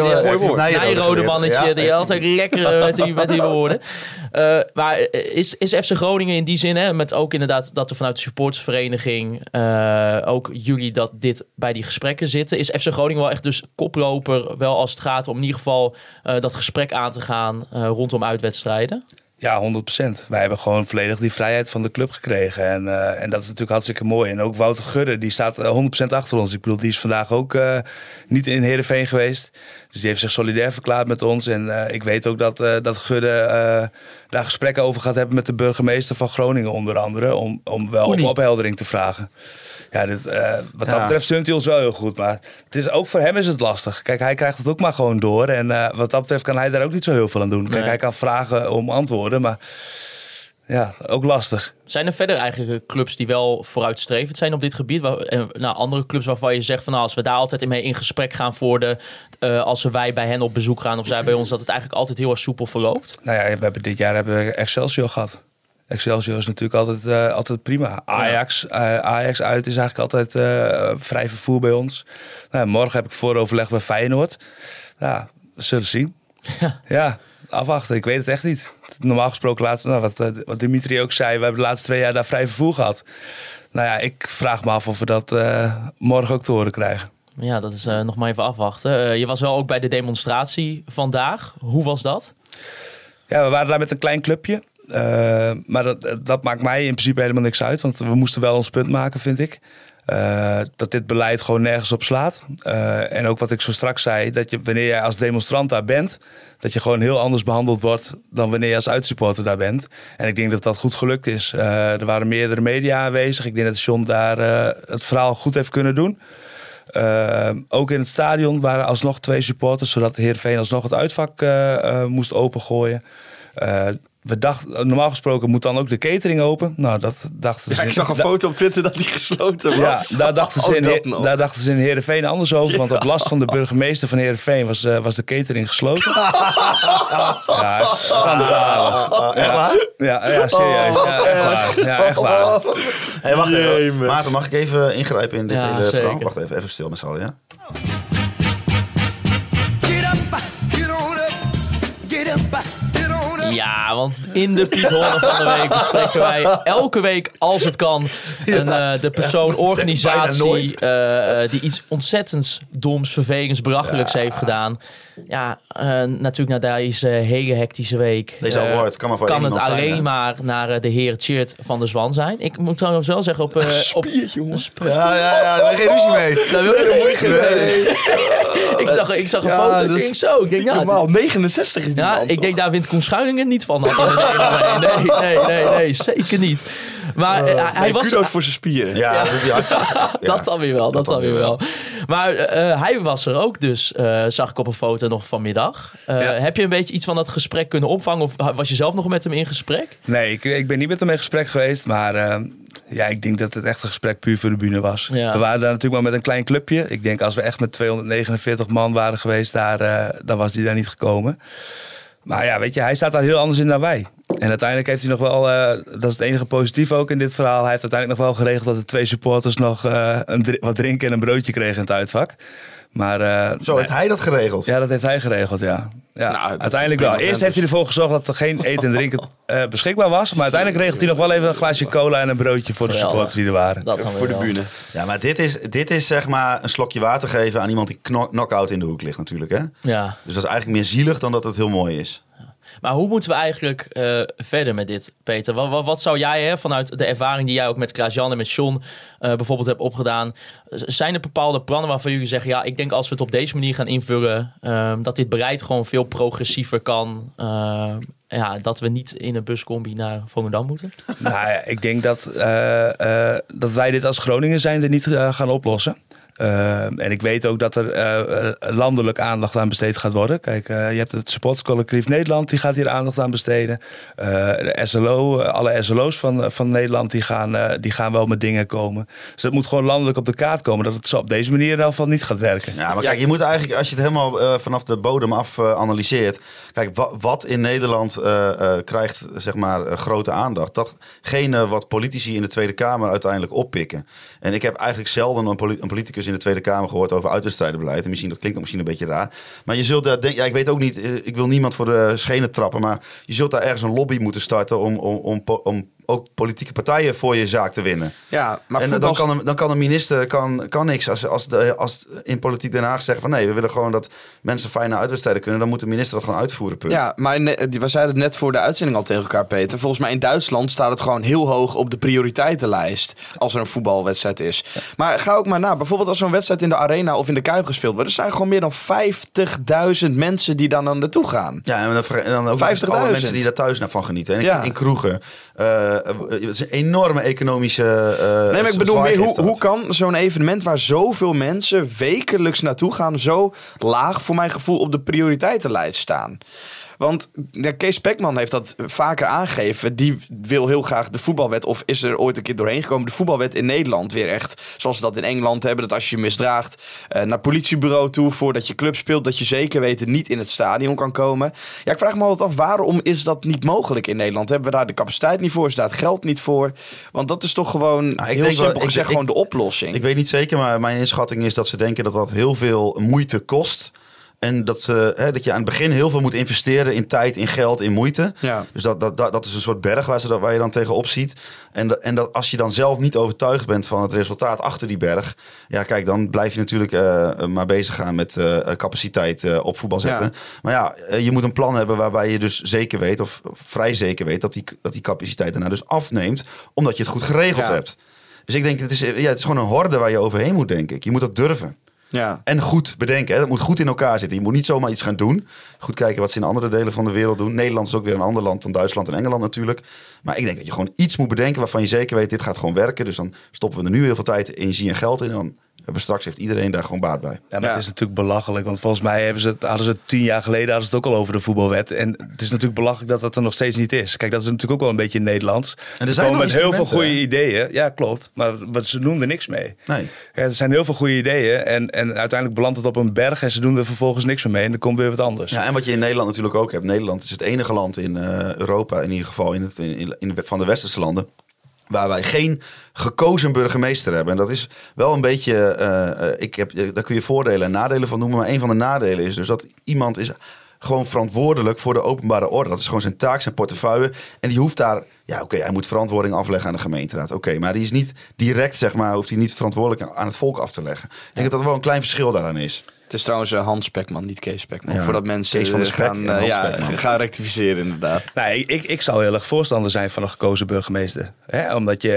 een Nijrode mannetje, Ja, die altijd lekker eh, met die, met die [laughs] woorden. Maar is, is FC Groningen in die zin, hè, met ook inderdaad dat er vanuit de supportersvereniging eh, ook jullie dat dit bij die gesprekken zitten, is FC Groningen wel echt dus koploper, wel als het gaat om in ieder geval dat gesprek aan te gaan rondom uitwedstrijden? Ja, 100%. Wij hebben gewoon volledig die vrijheid van de club gekregen. En, eh, en dat is natuurlijk hartstikke mooi. En ook Wouter Gudde, die staat eh, 100% achter ons. Ik bedoel, die is vandaag ook eh, niet in Heerenveen geweest. Dus die heeft zich solidair verklaard met ons. En eh, ik weet ook dat, eh, dat Gudde eh, daar gesprekken over gaat hebben met de burgemeester van Groningen onder andere. Om, om wel om opheldering te vragen. Ja, dit, wat dat betreft steunt hij ons wel heel goed. Maar het is, ook voor hem is het lastig. Kijk, hij krijgt het ook maar gewoon door. En wat dat betreft kan hij daar ook niet zo heel veel aan doen. Kijk, Nee. hij kan vragen om antwoorden, maar ja, ook lastig. Zijn er verder eigenlijk clubs die wel vooruitstrevend zijn op dit gebied? Waar, nou, andere clubs waarvan je zegt van nou, als we daar altijd mee in gesprek gaan voor de, eh, als wij bij hen op bezoek gaan of zij bij ons, dat het eigenlijk altijd heel erg soepel verloopt. Nou ja, we hebben dit jaar hebben we Excelsior gehad. Excelsior is natuurlijk altijd, eh, altijd prima. Ajax, eh, Ajax uit is eigenlijk altijd vrij vervoer bij ons. Nou, morgen heb ik vooroverleg bij Feyenoord. Ja, zullen zien. Ja. Afwachten. Ik weet het echt niet. Normaal gesproken, laatst, nou, wat, eh, wat Dimitri ook zei, we hebben de laatste twee jaar daar vrij vervoer gehad. Nou ja, ik vraag me af of we dat eh, morgen ook te horen krijgen. Ja, dat is eh, nog maar even afwachten. Je was wel ook bij de demonstratie vandaag. Hoe was dat? Ja, we waren daar met een klein clubje. Maar dat, dat maakt mij in principe helemaal niks uit. Want we moesten wel ons punt maken, vind ik. Eh, dat dit beleid gewoon nergens op slaat. Eh, en ook wat ik zo straks zei, dat je wanneer jij als demonstrant daar bent, dat je gewoon heel anders behandeld wordt dan wanneer je als uitsupporter daar bent. En ik denk dat dat goed gelukt is. Eh, er waren meerdere media aanwezig. Ik denk dat John daar het verhaal goed heeft kunnen doen. Ook in het stadion waren alsnog twee supporters, zodat de Heerenveen alsnog het uitvak moest opengooien. We dachten, normaal gesproken moet dan ook de catering open. Nou, dat dachten ze. Ja, ik zag een da- foto op Twitter dat die gesloten ja, was. daar dachten, ze Oh, in, daar dachten ze in Heerenveen anders over. [laughs] Want op last van de burgemeester van Heerenveen was, eh, was de catering gesloten. [laughs] ja, schandalig. Echt waar? Ja, ja, serieus. Ja, echt waar. Ja, echt waar. Hey, wacht even. Maarten, mag ik even ingrijpen in dit Ja, hele verhaal? Wacht even, even stil met z'n allen, ja? Get up, get on up, get up. Ja, want in de Piet Hoorn van de week bespreken wij elke week, als het kan, een, eh, de persoon, organisatie eh, eh, die iets ontzettends doms, vervelends, belachelijks heeft gedaan. Ja, eh, natuurlijk na deze hele hectische week. Deze eh, award kan maar het zijn, alleen maar naar eh, de heer Tjeerd van der Zwan zijn. Ik moet trouwens wel zeggen op... eh op Ja, ja, ja, daar heb je mee. daar wil ik geen ik zag, ik zag een Ja, foto, dat ik zo. Ik denk, nou, Normaal, 69 is die ja, man, ik toch? denk daar wint Koen Schuilingen niet van. Nee, nee, nee, nee, nee, zeker niet. Maar eh, hij Nee, was... kudos voor zijn spieren. Ja, dat. Dat dan weer wel, dat, dan dan weer wel. Maar eh, hij was er ook dus, eh, zag ik op een foto nog vanmiddag. Eh, Ja. Heb je een beetje iets van dat gesprek kunnen opvangen? Of was je zelf nog met hem in gesprek? Nee, ik, ik ben niet met hem in gesprek geweest. Maar eh, ja, ik denk dat het echt een gesprek puur voor de bühne was. Ja. We waren daar natuurlijk maar met een klein clubje. Ik denk als we echt met 249 man waren geweest daar, eh, dan was hij daar niet gekomen. Maar ja, weet je, hij staat daar heel anders in dan wij. En uiteindelijk heeft hij nog wel, eh, dat is het enige positief ook in dit verhaal. Hij heeft uiteindelijk nog wel geregeld dat de twee supporters nog eh, een wat drinken en een broodje kregen in het uitvak. Maar eh, Zo heeft hij dat geregeld. ja, dat heeft hij geregeld, ja. ja Nou, uiteindelijk wel. Eerst heeft hij ervoor gezorgd dat er geen [laughs] eten en drinken eh, beschikbaar was. Maar uiteindelijk regelt hij nog wel even een glaasje cola en een broodje voor de supporters die er waren. Dat Voor de bühne. Ja, maar dit is, dit is zeg maar een slokje water geven aan iemand die kno- knock-out in de hoek ligt natuurlijk. Hè? Ja. Dus dat is eigenlijk meer zielig dan dat het heel mooi is. Maar hoe moeten we eigenlijk eh, verder met dit, Peter? Wat, wat, zou jij, hè, vanuit de ervaring die jij ook met Klaas-Jan en met John eh, bijvoorbeeld hebt opgedaan... zijn er bepaalde plannen waarvan jullie zeggen... ja, ik denk als we het op deze manier gaan invullen... ehm, dat dit beleid gewoon veel progressiever kan... ehm, ja, dat we niet in een buscombi naar Volendam moeten? Nou ja, ik denk dat, eh, eh, dat wij dit als Groningen zijn niet eh, gaan oplossen. Eh, en ik weet ook dat er eh, landelijk aandacht aan besteed gaat worden. Kijk, eh, je hebt het supportscollectief Nederland, die gaat hier aandacht aan besteden. Eh, de SLO, alle SLO's van, van Nederland, die gaan, eh, die gaan wel met dingen komen. Dus dat moet gewoon landelijk op de kaart komen. Dat het zo op deze manier in ieder geval niet gaat werken. Ja, maar kijk, je moet eigenlijk, als je het helemaal vanaf de bodem af analyseert. Kijk, wa- wat in Nederland eh, eh, krijgt, zeg maar, grote aandacht. Datgene wat politici in de Tweede Kamer uiteindelijk oppikken. En ik heb eigenlijk zelden een, een politicus in de Tweede Kamer gehoord over uitwedstrijdenbeleid. En misschien, dat klinkt misschien een beetje raar. Maar je zult daar, denk, ja, ik weet ook niet, eh, ik wil niemand voor de schenen trappen. Maar je zult daar ergens een lobby moeten starten om, om, om, om ook politieke partijen voor je zaak te winnen. Ja, maar en eh, dan kan, een, dan kan een minister kan, kan niks. Als, als, de, als in politiek Den Haag zeggen van nee, we willen gewoon dat mensen fijn naar uitwedstrijden kunnen, dan moet de minister dat gewoon uitvoeren. Punt. Ja, maar die- we zeiden het net voor de uitzending al tegen elkaar, Peter. Volgens mij in Duitsland staat het gewoon heel hoog op de prioriteitenlijst als er een voetbalwedstrijd is. Maar ga ook maar na. Bijvoorbeeld als zo'n wedstrijd in de arena of in de Kuip gespeeld wordt. Er zijn gewoon meer dan 50.000 mensen die dan aan naartoe gaan. Ja, en dan, en dan ook nog eens 50.000. alle mensen die daar thuis naar van genieten. En Ja. in kroegen. Eh, eh, het is een enorme economische. eh, Nee, maar ik bedoel meer, hoe, hoe kan zo'n evenement waar zoveel mensen wekelijks naartoe gaan, zo laag voor mijn gevoel op de prioriteitenlijst staan? Want ja, Kees Pekman heeft dat vaker aangegeven. Die wil heel graag de voetbalwet, of is er ooit een keer doorheen gekomen, de voetbalwet in Nederland weer echt, zoals ze dat in Engeland hebben, dat als je je misdraagt eh, naar politiebureau toe voordat je club speelt, dat je zeker weten niet in het stadion kan komen. Ja, ik vraag me altijd af, waarom is dat niet mogelijk in Nederland? Hebben we daar de capaciteit niet voor? Is daar het geld niet voor? Want dat is toch gewoon, Nou, ik heel denk wel- simpel ik- gezegd, ik- gewoon de oplossing. Ik weet niet zeker, maar mijn inschatting is dat ze denken dat dat heel veel moeite kost. En dat, ze, hè, dat je aan het begin heel veel moet investeren in tijd, in geld, in moeite. Ja. Dus dat, dat, dat, dat is een soort berg waar, ze, dat- waar je dan tegenop ziet. En, dat, en dat, als je dan zelf niet overtuigd bent van het resultaat achter die berg. Ja, kijk, dan blijf je natuurlijk eh, maar bezig gaan met eh, capaciteit eh, op voetbal zetten. Ja. Maar ja, eh, je moet een plan hebben waarbij je dus zeker weet, of vrij zeker weet, dat die, dat die capaciteit daarna dus afneemt. Omdat je het goed geregeld Ja. hebt. Dus ik denk, het is, ja, het is gewoon een horde waar je overheen moet, denk ik. Je moet dat durven. Ja. En goed bedenken. Hè? Dat moet goed in elkaar zitten. Je moet niet zomaar iets gaan doen. Goed kijken wat ze in andere delen van de wereld doen. Nederland is ook weer een ander land dan Duitsland en Engeland natuurlijk. Maar ik denk dat je gewoon iets moet bedenken waarvan je zeker weet, dit gaat gewoon werken. Dus dan stoppen we er nu heel veel tijd, energie en geld in. Dan hebben we straks heeft iedereen daar gewoon baat bij. Ja, maar Ja. het is natuurlijk belachelijk. Want volgens mij hebben ze het, hadden ze het tien jaar geleden hadden ze het ook al over de voetbalwet. En het is natuurlijk belachelijk dat dat er nog steeds niet is. Kijk, dat is natuurlijk ook wel een beetje in Nederlands. er Ze zijn komen met heel veel goede ideeën. Ja, klopt. Maar, maar ze doen er niks mee. Nee. Ja, er zijn heel veel goede ideeën. En, en uiteindelijk belandt het op een berg en ze doen er vervolgens niks meer mee. En dan komt weer wat anders. Ja, en wat je in Nederland natuurlijk ook hebt. Nederland is het enige land in eh, Europa, in ieder geval in het, in, in, van de westerse landen. Waar wij geen gekozen burgemeester hebben. En dat is wel een beetje. eh, eh, ik heb, daar kun je voordelen en nadelen van noemen. Maar een van de nadelen is dus dat iemand is gewoon verantwoordelijk voor de openbare orde. Dat is gewoon zijn taak, zijn portefeuille. En die hoeft daar, ja oké, hij moet verantwoording afleggen aan de gemeenteraad. Oké, maar die is niet direct, zeg maar, hoeft hij niet verantwoordelijk aan het volk af te leggen. Ik denk dat er wel een klein verschil daaraan is. Het is trouwens eh, Hans Spekman, niet Kees Spekman. Ja, Voordat mensen Kees van eh, Spek gaan, eh, ja, [laughs] gaan rectificeren inderdaad. Nee, ik, ik zou heel erg voorstander zijn van een gekozen burgemeester. Hè? Omdat je...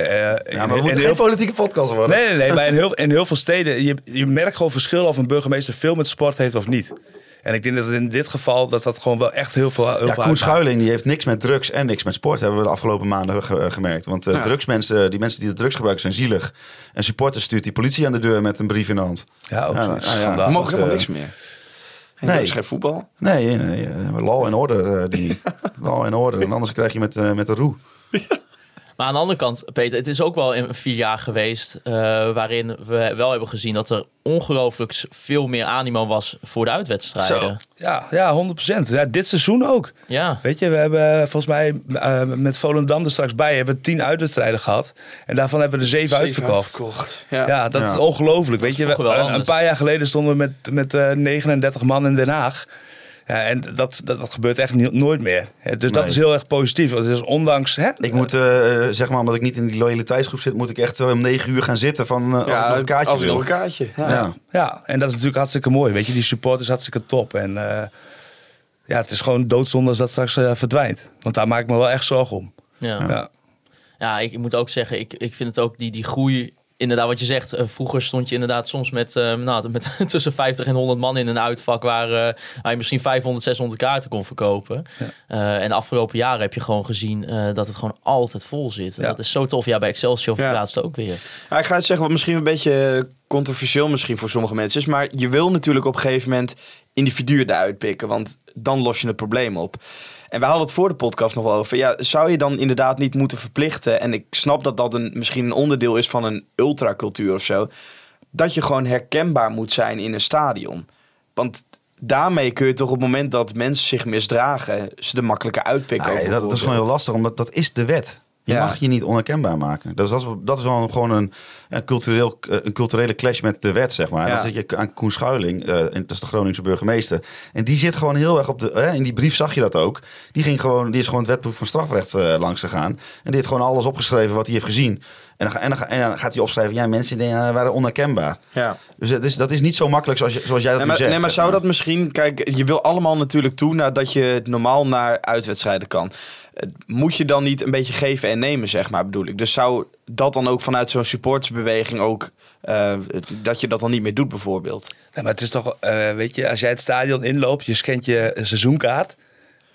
Ja, maar we moeten heel geen politieke podcast worden. Nee, nee, nee. Maar in heel, in heel veel steden, je, je merkt gewoon verschil of een burgemeester veel met sport heeft of niet. En ik denk dat in dit geval dat dat gewoon wel echt heel veel, heel Ja, veel Koen uitmaakt. Schuiling die heeft niks met drugs en niks met sport. Hebben we de afgelopen maanden ge- eh, gemerkt. Want eh, Ja. drugsmensen, die mensen die de drugs gebruiken zijn zielig. En supporters stuurt die politie aan de deur met een brief in de hand. Ja, ook Ja, zoiets. nou ja. Dat, mogen helemaal eh, niks meer. En nee. Er is geen voetbal. Nee, nee law and order. die, [laughs] law and order. En anders krijg je met, met de roe. [laughs] Maar aan de andere kant, Peter, het is ook wel in vier jaar geweest eh, waarin we wel hebben gezien dat er ongelooflijk veel meer animo was voor de uitwedstrijden. Ja, ja, 100%. Ja, dit seizoen ook. Ja, Weet je, we hebben volgens mij eh, met Volendam er straks bij hebben we tien uitwedstrijden gehad. En daarvan hebben we er zeven, uitverkocht. Ja. Ja, dat Ja. is ongelooflijk. Weet je, we- vroeger wel een, een paar jaar geleden stonden we met, met eh, 39 man in Den Haag. Ja, en dat, dat, dat gebeurt echt niet, nooit meer. Dus dat is heel erg positief. Want het is ondanks... Hè, Ik moet, eh, zeg maar, omdat ik niet in die loyaliteitsgroep zit, moet ik echt eh, om negen uur gaan zitten van eh, als ik nog een kaartje als ik wil. nog een kaartje. Ja. Ja. Ja, en dat is natuurlijk hartstikke mooi. Weet je, die support is hartstikke top. En eh, ja, het is gewoon doodzonde als dat straks eh, verdwijnt. Want daar maak ik me wel echt zorgen om. ja. Ja. Ja, ik moet ook zeggen, ik, ik vind het ook die, die groei. Inderdaad, wat je zegt. eh, vroeger stond je inderdaad soms met, eh, nou, [laughs] met tussen 50 en 100 man in een uitvak waar, eh, waar je misschien 500, 600 kaarten kon verkopen. En de afgelopen jaren heb je gewoon gezien dat het gewoon altijd vol zit. Ja. Dat is zo tof. Ja, bij Excelsior Ja. laatst ook weer. Ja, ik ga het zeggen wat misschien een beetje controversieel misschien voor sommige mensen is. Maar je wil natuurlijk op een gegeven moment individuen eruit pikken. Want dan los je het probleem op. En we hadden het voor de podcast nog wel over. Ja, zou je dan inderdaad niet moeten verplichten? En ik snap dat dat een, misschien een onderdeel is van een ultracultuur of zo. Dat je gewoon herkenbaar moet zijn in een stadion. Want daarmee kun je toch op het moment dat mensen zich misdragen... ze er makkelijker uitpikken. Nee, dat, dat is gewoon heel lastig, omdat dat is de wet. Je Ja. mag je niet onherkenbaar maken. Dus dat is, dat is wel gewoon een, een, cultureel, eh, een culturele clash met de wet, zeg maar. Ja. Dan zit je aan Koen Schuiling, eh, dat is de Groningse burgemeester. En die zit gewoon heel erg op de... in die brief zag je dat ook. Die, ging gewoon, die is gewoon het wetboek van strafrecht eh, langs gegaan. En die heeft gewoon alles opgeschreven wat hij heeft gezien. En dan, ga- en dan, ga- en dan gaat hij opschrijven... Ja, mensen die, waren onherkenbaar. Ja. Dus het is, dat is niet zo makkelijk zoals, je, zoals jij dat Nee, maar, zegt. nee, maar zou dat misschien... Kijk, je wil allemaal natuurlijk toe nadat je normaal naar uitwedstrijden kan. Moet je dan niet een beetje geven en nemen, zeg maar, bedoel ik. Dus zou dat dan ook vanuit zo'n supportersbeweging ook... eh, dat je dat dan niet meer doet, bijvoorbeeld? Ja, maar het is toch, eh, weet je, als jij het stadion inloopt, je scant je seizoenkaart.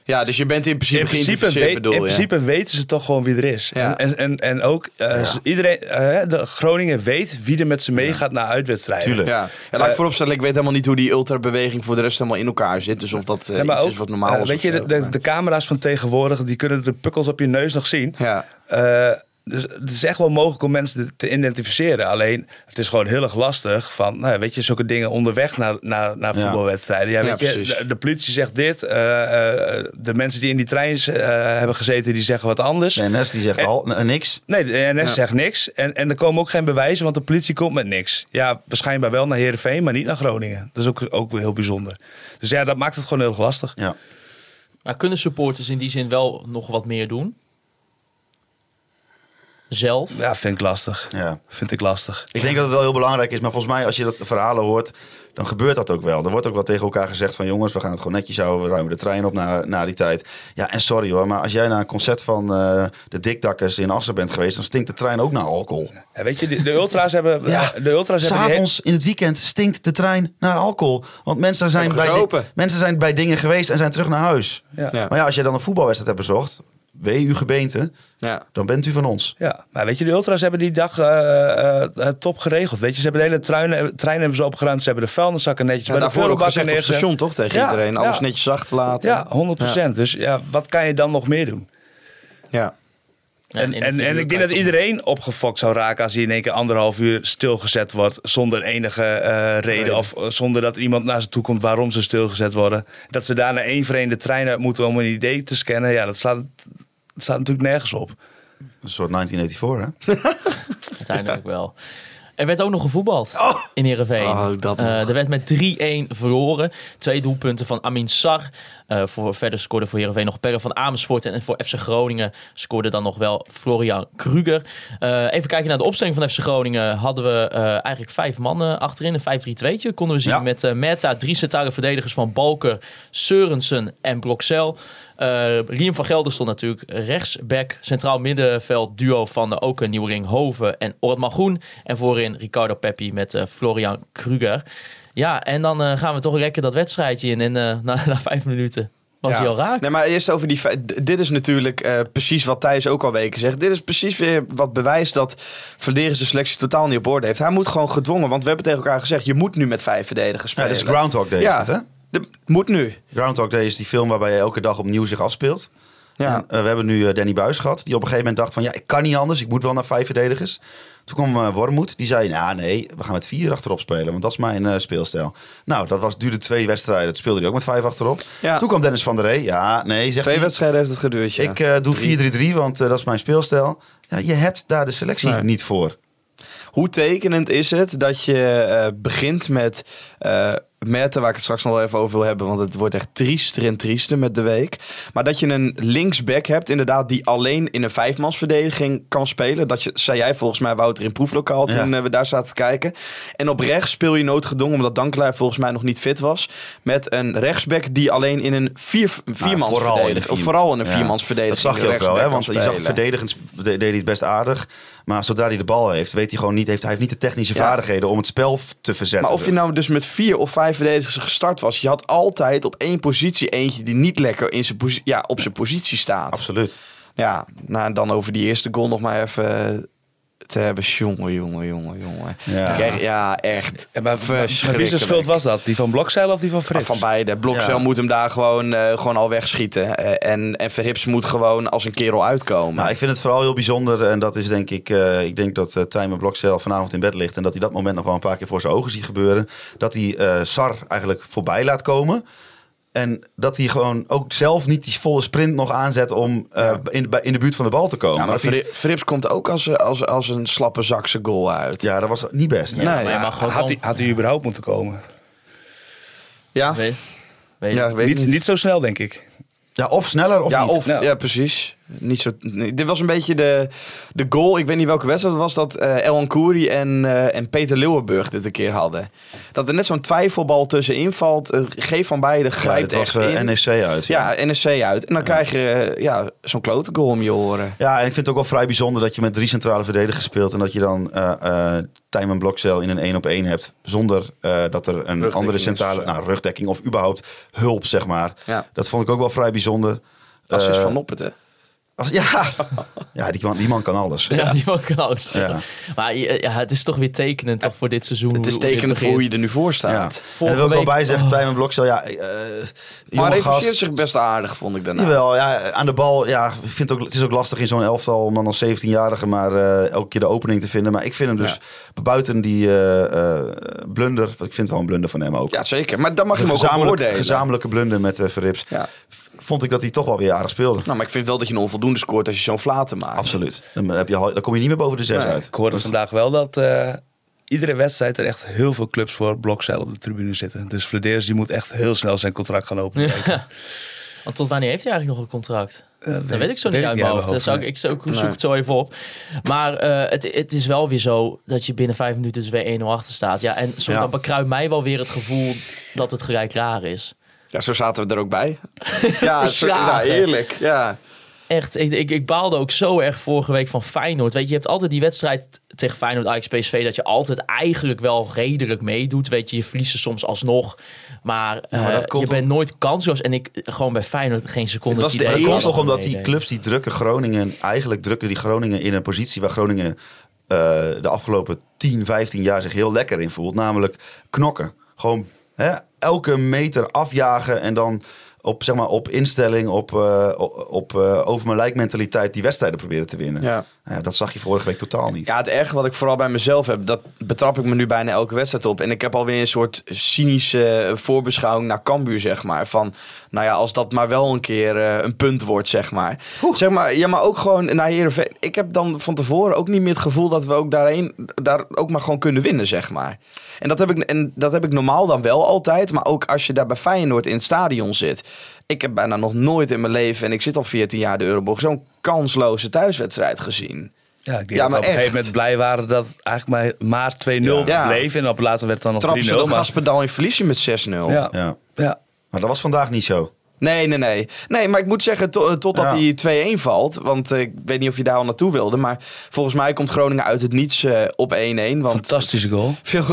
Ja, dus je bent in principe In principe, geïnteresseerd, weet- bedoel in principe weten ze toch gewoon wie er is. Ja. En, en, en ook eh, iedereen, eh, de Groningen weet wie er met ze meegaat naar uitwedstrijden. Tuurlijk. Ja, ja laat ik Eh, vooropstellen, ik weet helemaal niet hoe die ultrabeweging voor de rest helemaal in elkaar zit. Dus of dat Ja, maar iets ook, is wat normaal is. weet je, zo, de, de, camera's van tegenwoordig, die kunnen de pukkels op je neus nog zien. Ja, Eh, dus het is echt wel mogelijk om mensen te- identificeren. Alleen, het is gewoon heel erg lastig van, nou, ja, weet je, zulke dingen onderweg naar, naar, naar Ja. voetbalwedstrijden. Ja, Ja, weet je, precies. de, de politie zegt dit, eh, eh, de mensen die in die trein eh, hebben gezeten, die zeggen wat anders. De NS die zegt En- al niks. Nee, de NS Ja. zegt niks. En, en er komen ook geen bewijzen, want de politie komt met niks. Ja, waarschijnlijk wel naar Heerenveen, maar niet naar Groningen. Dat is ook, ook heel bijzonder. Dus ja, dat maakt het gewoon heel erg lastig. Ja. Maar kunnen supporters in die zin wel nog wat meer doen? Zelf? Ja, vind ik lastig. Ja. Vind ik lastig. Ik denk dat het wel heel belangrijk is, maar volgens mij als je dat verhalen hoort, dan gebeurt dat ook wel. Er wordt ook wel tegen elkaar gezegd van jongens, we gaan het gewoon netjes houden, we ruimen de trein op na, na die tijd. Ja, en sorry hoor, maar als jij naar een concert van eh, de Dikdakkers in Assen bent geweest, dan stinkt de trein ook naar alcohol. Ja, weet je, de, de ultra's hebben... Ja, de ultra's hebben die S'avonds in het weekend stinkt de trein naar alcohol. Want mensen zijn, bij, mensen zijn bij dingen geweest en zijn terug naar huis. Ja. Ja. Maar ja, als jij dan een voetbalwedstrijd hebt bezocht, wee uw gebeente, ja. dan bent u van ons. Ja, maar weet je, de ultra's hebben die dag eh, eh, eh, top geregeld. Weet je, ze hebben de hele trein, trein hebben ze opgeruimd. Ze hebben de vuilniszakken netjes Ja, bij de daarvoor ook vuilbakken gezegd op het station toch tegen Ja, iedereen. Alles ja. netjes achterlaten. Ja, 100%. Dus ja, wat kan je dan nog meer doen? ja. En, en, en ik denk dat iedereen opgefokt zou raken als hij in één keer anderhalf uur stilgezet wordt zonder enige eh, reden. Of zonder dat iemand naar ze toe komt waarom ze stilgezet worden. Dat ze daarna één voor één de trein uit moeten om een idee te scannen. Ja, dat slaat, dat staat natuurlijk nergens op. Een soort 1984, hè? [laughs] Uiteindelijk wel. Er werd ook nog gevoetbald in Heerenveen. Oh. Eh, er werd met 3-1 verloren. Twee doelpunten van Amin Sar. Eh, voor, verder scoorde voor Heerenveen nog Perre van Amersfoort. En voor FC Groningen scoorde dan nog wel Florian Kruger. Eh, even kijken naar de opstelling van FC Groningen. Hadden we eh, eigenlijk vijf mannen achterin. Een 5-3-2'tje konden we zien. Ja. Met Merta, drie centrale verdedigers van Balker, Seurensen en Bloksel. Riem van Gelder stond natuurlijk rechtsback. Centraal middenveld duo van de ook een Nieuwering Hoven en Groen. En voorin Ricardo Peppi met Florian Kruger. Ja, en dan eh, gaan we toch lekker dat wedstrijdje in. En eh, [laughs] na, na vijf minuten was hij al raak. Nee, maar eerst over die. Dit is natuurlijk eh, precies wat Thijs ook al weken zegt. Dit is precies weer wat bewijst dat Verderes de selectie totaal niet op orde heeft. Hij moet gewoon gedwongen, want we hebben tegen elkaar gezegd: je moet nu met vijf verdedigers Ja, spelen. dat is Groundhog Day, Ja. is het, hè? De- moet nu. Groundhog Day is die film waarbij je elke dag opnieuw zich afspeelt. Ja. En, we hebben nu Danny Buis gehad, die op een gegeven moment dacht van... ja, ik kan niet anders, ik moet wel naar vijf verdedigers. Toen kwam Wormoed, die zei... nou nee, we gaan met vier achterop spelen, want dat is mijn eh, speelstijl. Nou, dat was, duurde twee wedstrijden, toen speelde hij ook met vijf achterop. Ja. Toen kwam Dennis van der Rey, ja, nee, zegt Twee wedstrijden heeft het geduurd. ja. Ik eh, doe 4-3-3, want dat is mijn speelstijl. Ja, je hebt daar de selectie Nee. niet voor. Hoe tekenend is het dat je begint met Merten, waar ik het straks nog wel even over wil hebben, want het wordt echt triester en triester met de week. Maar dat je een linksback hebt, inderdaad, die alleen in een vijfmansverdediging kan spelen. Dat je, zei jij volgens mij, Wouter, in proeflokaal toen Ja. eh, we daar zaten te kijken. En op rechts speel je noodgedwongen, omdat Dankelaar volgens mij nog niet fit was, met een rechtsback die alleen in een vier, Nou, vooral in viermansverdediging, of vier- vooral in een Ja. viermansverdediging. Dat zag je ook wel, hè? want je zag verdedigend de- deed hij het best aardig. Maar zodra hij de bal heeft, weet hij gewoon niet, heeft, hij heeft niet de technische Ja. vaardigheden om het spel te verzetten. Maar of je nou dus met vier of vijf verdedigers gestart was, je had altijd op één positie eentje die niet lekker in zijn ja, op zijn positie staat. Absoluut. Ja, nou dan over die eerste goal nog maar even te hebben. Jongen, jongen, jongen, jongen. Ja. Echt. En maar wie zijn schuld was dat? Die van Blokzeil of die van Frits? Van beide. Blokcel Ja. moet hem daar gewoon, eh, gewoon al wegschieten. Eh, en, en Verhips moet gewoon als een kerel uitkomen. Nou, ik vind het vooral heel bijzonder. En dat is denk ik, eh, ik denk dat uh, Tijmen Blokcel vanavond in bed ligt. En dat hij dat moment nog wel een paar keer voor zijn ogen ziet gebeuren. Dat hij Sar eigenlijk voorbij laat komen. En dat hij gewoon ook zelf niet die volle sprint nog aanzet om eh, in, bij- in de buurt van de bal te komen. ja, maar Verhips komt ook als, als, als een slappe zakse goal uit. ja, dat was niet best. nee. Maar had, hij, had hij überhaupt moeten komen? Ja, Weet, weet ja weet Niet, niet zo snel, denk ik. Ja, of sneller of ja, niet. of, ja, precies. Niet zo, nee, dit was een beetje de, de goal. Ik weet niet welke wedstrijd het was dat eh El Kouri en, eh, en Peter Leeuwenburg dit een keer hadden. Dat er net zo'n twijfelbal tussenin valt. Eh, Geef van beide Ja, grijpt het was echt in. NEC uit. ja, NSC uit. En dan krijg je ja, zo'n klote goal om je oren. Ja, en ik vind het ook wel vrij bijzonder dat je met drie centrale verdedigers speelt. En dat je dan eh Tijmen Blokcel in een één op één hebt. Zonder dat er een andere centrale ja. nou, rugdekking of überhaupt hulp, zeg maar. Ja. Dat vond ik ook wel vrij bijzonder. Dat is van Noppet, hè? Als- ja, [laughs] ja die, man, die man kan alles. Ja, die man kan alles. Ja. Maar ja, het is toch weer tekenend toch voor dit seizoen. Het is hoe- hoe tekenend voor hoe begint. je er nu voor Ja. staat. En Vorige daar wil ik wel bij zeggen, oh. Tijmen Blokcel, ja, eh Maar gast. zich best aardig, vond ik daarna. Jawel, ja, aan de bal. Ja, ik vind ook, het is ook lastig in zo'n elftal om dan als 17-jarige maar eh, elke keer de opening te vinden. Maar ik vind hem dus buiten die eh, eh, blunder, ik vind het wel een blunder van hem ook. Ja, zeker. Maar dan mag je hem ook gezamenlijk, beoordelen. gezamenlijke blunder met Verrips. Ja. Vond ik dat hij toch wel weer aardig speelde. Nou, maar ik vind wel dat je een onvoldoende scoort als je zo'n flaten maakt. Absoluut. Dan, heb je, al- dan kom je niet meer boven de zes Nee. uit. Ik hoorde vandaag wel dat eh, iedere wedstrijd er echt heel veel clubs voor Blokzeil op de tribune zitten. Dus Flederis die moet echt heel snel zijn contract gaan openen. Ja. [laughs] Want tot wanneer heeft hij eigenlijk nog een contract? Eh, Dat weet ik zo niet uit mijn hoofd. Dat zou ik, zoek Nee. het zo even op. Maar eh, het, het is wel weer zo dat je binnen vijf minuten dus weer 1-0 achter staat. Ja, en Ja. dan bekruipt mij wel weer het gevoel dat het gelijk klaar is. Ja, zo zaten we er ook bij. [laughs] ja, zo, ja, Verslagen. eerlijk. Ja. Echt, ik, ik, ik baalde ook zo erg vorige week van Feyenoord. Weet je, je hebt altijd die wedstrijd tegen Feyenoord, Ajax, PSV... dat je altijd eigenlijk wel redelijk meedoet. Weet je, je verliest er soms alsnog. Maar, Ja, maar eh, je bent nooit kansloos. En ik gewoon bij Feyenoord geen seconde... Het was het de idee Dat dat komt ik toch omdat die clubs die drukken Groningen, eigenlijk drukken die Groningen in een positie waar Groningen eh, de afgelopen 10, 15 jaar zich heel lekker in voelt. Namelijk knokken. Gewoon elke meter afjagen en dan op, zeg maar, op instelling, op, op, op eh, over mijn lijk mentaliteit die wedstrijden proberen te winnen. Ja. Ja, dat zag je vorige week totaal niet. Ja, het erge wat ik vooral bij mezelf heb, dat betrap ik me nu bijna elke wedstrijd op. En ik heb alweer een soort cynische voorbeschouwing naar Cambuur, zeg maar. Van, nou ja, als dat maar wel een keer eh, een punt wordt, zeg maar. Zeg maar, ja, maar ook gewoon naar Heerenveen. Ik heb dan van tevoren ook niet meer het gevoel dat we ook daarheen, daar ook maar gewoon kunnen winnen, zeg maar. En dat, heb ik, en dat heb ik normaal dan wel altijd. Maar ook als je daar bij Feyenoord in het stadion zit. Ik heb bijna nog nooit in mijn leven, en ik zit al 14 jaar de Euroborg, zo'n kansloze thuiswedstrijd gezien. Ja, ik denk Ja, dat we maar op een gegeven moment blij waren dat eigenlijk maar, maar 2-0 Ja. bleef. En op later werd het dan nog 3-0. Trap ze dat maar- gaspedal in verlies je met 6-0. Ja. Ja. Ja. Maar dat was vandaag niet zo. Nee, nee, nee. Nee, maar ik moet zeggen, to- totdat Ja. die 2-1 valt. Want eh, ik weet niet of je daar al naartoe wilde. Maar volgens mij komt Groningen uit het niets eh, op 1-1. Want Fantastische goal. [laughs] veel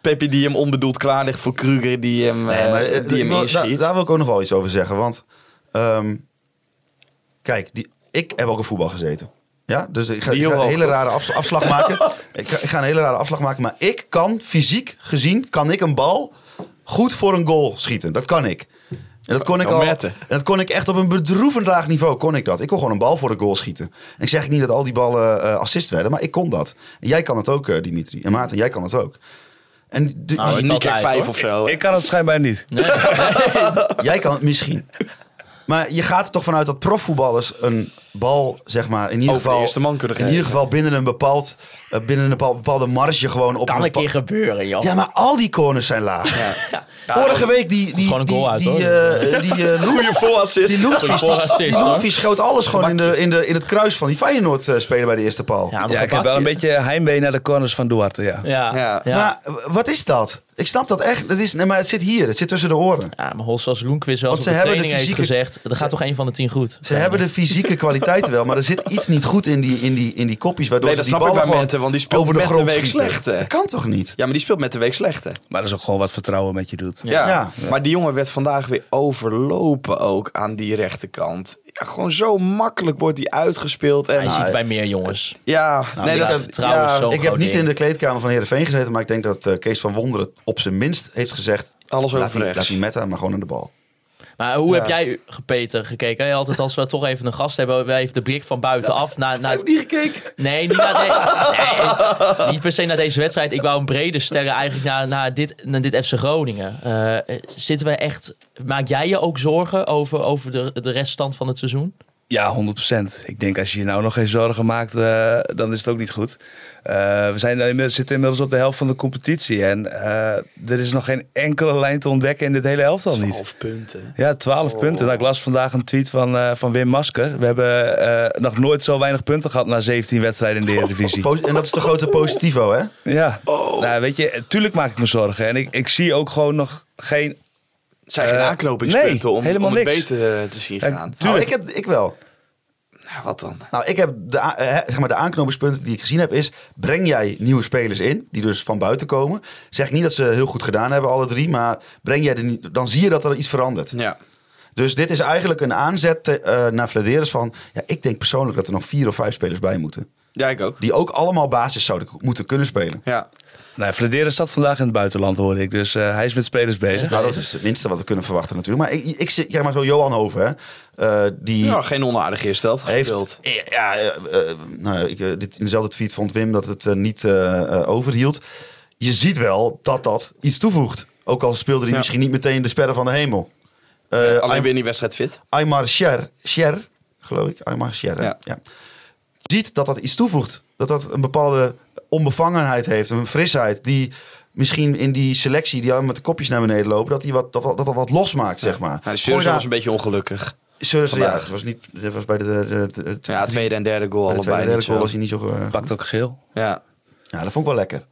Pepe die hem onbedoeld klaar ligt voor Kruger die hem, Nee, eh, maar eh, die hem inschiet. daar, daar wil ik ook nog wel iets over zeggen. Want ehm, kijk, die, ik heb ook in voetbal gezeten. Ja, dus ik ga, ik een hele rare afs- afslag [laughs] maken. ik, ga, ik ga een hele rare afslag maken. Maar ik kan fysiek gezien, kan ik een bal goed voor een goal schieten. Dat kan ik. En dat kon ik al. En dat kon ik echt op een bedroevend laag niveau. Kon ik dat? Ik kon gewoon een bal voor de goal schieten. En ik zeg niet dat al die ballen eh, assist werden, maar ik kon dat. En jij kan het ook, eh, Dimitri. En Maarten, jij kan het ook. En de- Nou, niet vijf hoor. of zo. Ik kan het schijnbaar niet. [laughs] Jij kan het misschien. Maar je gaat er toch vanuit dat profvoetballers een bal, zeg maar, in ieder Over de geval. eerste man kunnen In ieder geval binnen een bepaald, eh, binnen een bepaal- bepaalde marge gewoon op Kan een keer gebeuren, joh. Ja, maar al die corners zijn laag. Ja. Vorige week die die gewoon een die goal uit, die hoor. eh, die [laughs] Goeie voorassist. die Loetvies, die. Loetvies schoot alles gewoon in, de, in, de, in het kruis van die Feyenoord speler bij de eerste paal. Ja, Ja, ik heb wel een beetje heimwee naar de corners van Duarte. Ja. Ja, Ja. ja. Maar wat is dat? Ik snap dat echt. Dat is, nee, maar het zit hier. Het zit tussen de oren. Ja, maar Hoss als Loenquist wel op ze de hebben de training heeft fysieke- gezegd... er gaat toch een van de tien goed. Ze hebben de fysieke [laughs] kwaliteiten wel, maar er zit iets niet goed in die, in die, in die kopjes. Waardoor Nee, ze dat die snap ik ballen bij gewoon Mente, want die speelt over de met de week schieten. slecht, hè? Dat kan toch niet? Ja, maar die speelt met de week slechte. Maar dat is ook gewoon wat vertrouwen met je doet. Ja. Ja. Maar die jongen werd vandaag weer overlopen ook aan die rechterkant. Ja, gewoon zo makkelijk wordt hij uitgespeeld. En, Hij ziet bij meer jongens. Ja, nee, ik dat heb- is ja, zo- Ik heb niet ding. in de kleedkamer van Heerenveen gezeten, maar ik denk dat eh, Kees van Wonderen op zijn minst heeft gezegd... Alles laat over die, rechts. laat die Meta maar gewoon aan de bal. Maar hoe Ja. heb jij, Peter, gekeken? Hè, Altijd als we toch even een gast hebben, wij even de blik van buitenaf naar... naar Heb je niet gekeken? nee, niet, naar, nee, niet per se naar deze wedstrijd. Ik wou een brede stellen eigenlijk naar, naar, dit, naar dit FC Groningen. Eh, zitten we echt... Maak jij je ook zorgen over, over de, de reststand van het seizoen? Ja, 100%. Ik denk als je je nou nog geen zorgen maakt, eh, dan is het ook niet goed. Eh, we zijn zitten inmiddels op de helft van de competitie. En eh, er is nog geen enkele lijn te ontdekken in dit hele elftal niet. 12 punten. Ja, 12 punten. Nou, ik las vandaag een tweet van, van Wim Masker. We hebben nog nooit zo weinig punten gehad na 17 wedstrijden in de Eredivisie. Po- En dat is de grote positivo, hè? Ja, nou, weet je, tuurlijk maak ik me zorgen. En ik, ik zie ook gewoon nog geen... zijn geen Eh, aanknopingspunten nee, om, helemaal om het niks. beter eh, te zien gaan. Nou, ik, heb, ik wel. Nou, wat dan? Nou, ik heb de, eh, zeg maar de aanknopingspunten die ik gezien heb is... breng jij nieuwe spelers in, die dus van buiten komen. Zeg niet dat ze heel goed gedaan hebben, alle drie. Maar breng jij de, dan zie je dat er iets verandert. Ja. Dus dit is eigenlijk een aanzet eh, naar Vladeris van... Ja, ik denk persoonlijk dat er nog vier of vijf spelers bij moeten. ja, ik ook. Die ook allemaal basis zouden moeten kunnen spelen. Ja. Nou, Flederen zat vandaag in het buitenland, hoorde ik. Dus eh, hij is met spelers bezig. Nou, dat is het minste wat we kunnen verwachten natuurlijk. Maar ik, ik zie, kijk maar zo Johan Hoven, hè. Eh, die ja, geen onaardige eerste helft gespeeld. heeft... Ja, eh, nou, ik, dit, in dezelfde tweet vond Wim dat het niet overhield. Je ziet wel dat dat iets toevoegt. Ook al speelde hij Ja. misschien niet meteen de sterren van de hemel. Eh, Alleen weer in die wedstrijd fit. Aymar Sher, Sher geloof ik. Aymar Sher, ja. Ziet dat dat iets toevoegt. Dat dat een bepaalde onbevangenheid heeft. Een frisheid die misschien in die selectie... die allemaal met de kopjes naar beneden lopen... dat hij wat, dat, dat, dat wat losmaakt, zeg maar. Ja, de daar- was een beetje ongelukkig. Surfer, ja, het was, niet, het was bij de... de, de, de- de- Ja, tweede en derde goal bij de tweede allebei en derde goal was hij niet zo... eh, Pakt ook geel. Ja. Ja, dat vond ik wel lekker.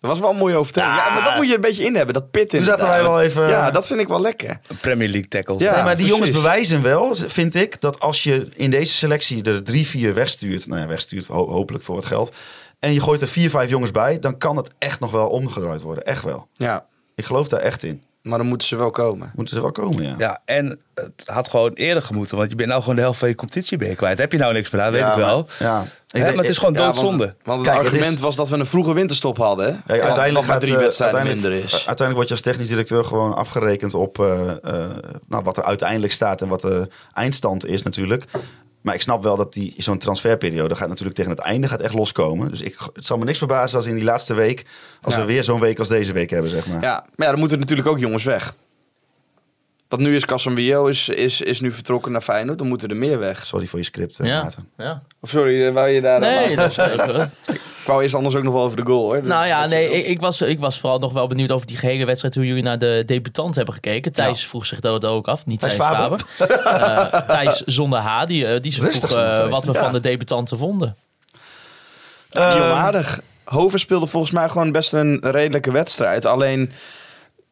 Dat was wel een mooie overtuiging. Ja, maar dat moet je een beetje in hebben. Dat pit in. Toen zaten wij wel even- Ja, dat vind ik wel lekker. Premier League tackles. Ja. nee, maar die precies. jongens bewijzen wel, vind ik, dat als je in deze selectie er drie, vier wegstuurt, nou ja, wegstuurt ho- hopelijk voor wat geld, en je gooit er vier, vijf jongens bij, dan kan het echt nog wel omgedraaid worden. Echt wel. Ja. Ik geloof daar echt in. Maar dan moeten ze wel komen. Moeten ze wel komen, ja. Ja, en het had gewoon eerder gemoeten. Want je bent nou gewoon de helft van je competitie ben je kwijt. Heb je nou niks meer aan, weet Ja, ik wel. maar- ja. Maar het is gewoon Ja, want- doodzonde. Want, het Kijk, het argument is- was dat we een vroege winterstop hadden. Hè? Ja, Want- uiteindelijk gaat drie eh, wedstrijden uiteindelijk, minder is. Uiteindelijk word je als technisch directeur gewoon afgerekend op eh, eh, nou, wat er uiteindelijk staat en wat de eindstand is natuurlijk. Maar ik snap wel dat die zo'n transferperiode gaat natuurlijk tegen het einde gaat echt loskomen. Dus ik, het zal me niks verbazen als in die laatste week, als Ja. we weer zo'n week als deze week hebben, zeg maar. Ja, maar ja, dan moeten natuurlijk ook jongens weg. Want nu is Casemiro is, is, is nu vertrokken naar Feyenoord. Dan moeten er meer weg. Sorry voor je script, eh, Ja, Maarten. ja. Of sorry, eh, wou je daar... Nee, dat is leuk. Ik wou eerst anders ook nog wel over de goal, hoor. Dat Nou ja, nee, ik, ik, was, ik was vooral nog wel benieuwd over die gehele wedstrijd, hoe jullie naar de debutant hebben gekeken. Thijs vroeg zich dat ook af, niet Thijs Thijs Faber. Faber. Eh, Thijs zonder H, die, die vroeg wat we Ja. van de debutanten vonden. Niet Ehm, onaardig. Hover speelde volgens mij gewoon best een redelijke wedstrijd. Alleen,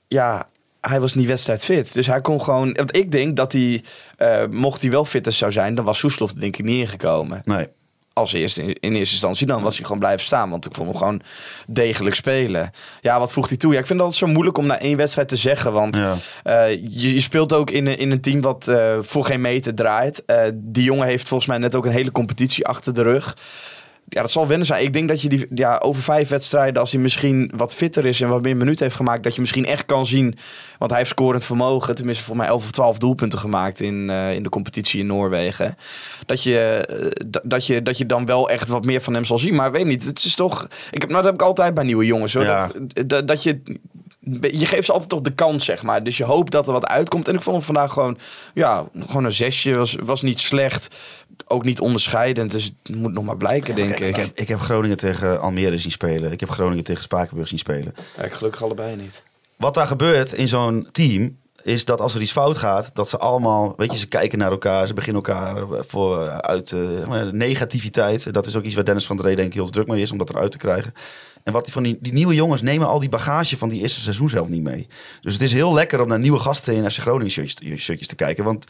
ja, hij was niet wedstrijdfit. Dus hij kon gewoon... Want ik denk dat hij, eh, mocht hij wel fitter zou zijn... dan was Soeslof denk ik niet ingekomen. Nee. Als eerste, in eerste instantie. Dan was hij gewoon blijven staan. Want ik vond hem gewoon degelijk spelen. Ja, wat voegt hij toe? Ja, ik vind altijd zo moeilijk om na één wedstrijd te zeggen. Want Ja. eh, je, je speelt ook in, een- in een team wat eh, voor geen meter draait. Die jongen heeft volgens mij net ook een hele competitie achter de rug. Ja, dat zal wennen zijn. Ik denk dat je die ja, over vijf wedstrijden, als hij misschien wat fitter is en wat meer minuten heeft gemaakt, dat je misschien echt kan zien. Want hij heeft scorend vermogen. Tenminste, voor mij 11 of 12 doelpunten gemaakt in, eh, in de competitie in Noorwegen. Dat je, eh, dat, je, dat je dan wel echt wat meer van hem zal zien. Maar weet niet, het is toch. Ik heb, nou, dat heb ik altijd bij nieuwe jongens hoor. Ja. Dat, dat, dat je. Je geeft ze altijd toch de kans, zeg maar. Dus je hoopt dat er wat uitkomt. En ik vond hem vandaag gewoon, ja, gewoon een zesje. Was, was niet slecht. Ook niet onderscheidend. Dus het moet nog maar blijken, denk Ik. ik, heb, ik heb Groningen tegen Almere zien spelen. Ik heb Groningen tegen Spakenburg zien spelen. Ja, ik gelukkig allebei niet. Wat daar gebeurt in zo'n team is dat als er iets fout gaat, dat ze allemaal, weet je, ze kijken naar elkaar, ze beginnen elkaar voor uit eh, negativiteit. Dat is ook iets waar Dennis van der Rey denk ik heel druk mee is om dat eruit te krijgen. En wat die, van die, die nieuwe jongens nemen al die bagage van die eerste seizoen zelf niet mee. Dus het is heel lekker om naar nieuwe gasten in FC Groningen shirtjes, shirtjes te kijken, want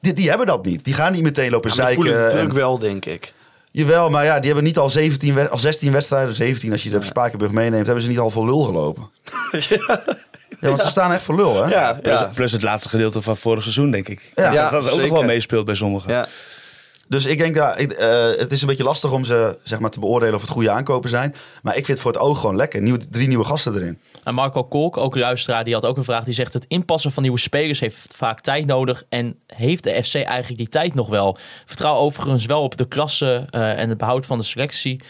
die, die hebben dat niet. Die gaan niet meteen lopen Ja, die zeiken. voelen de en- druk wel, denk ik. Jawel, maar ja, die hebben niet al, 17, wed- al 16 wedstrijden, 17 als je de Spakenburg meeneemt, hebben ze niet al voor lul gelopen. [laughs] ja. want ze staan echt voor lul, hè? Ja, Plus, ja. plus het laatste gedeelte van vorig seizoen, denk ik. Ja, dat dat ook nog wel meespeelt bij sommigen. Ja. Dus ik denk dat eh, het is een beetje lastig om ze zeg maar, te beoordelen of het goede aankopen zijn. Maar ik vind het voor het oog gewoon lekker. Nieuwe, drie nieuwe gasten erin. En Marco Kolk, ook luisteraar, die had ook een vraag. Die zegt: Het inpassen van nieuwe spelers heeft vaak tijd nodig. En heeft de FC eigenlijk die tijd nog wel? Vertrouw overigens wel op de klasse eh, en het behoud van de selectie.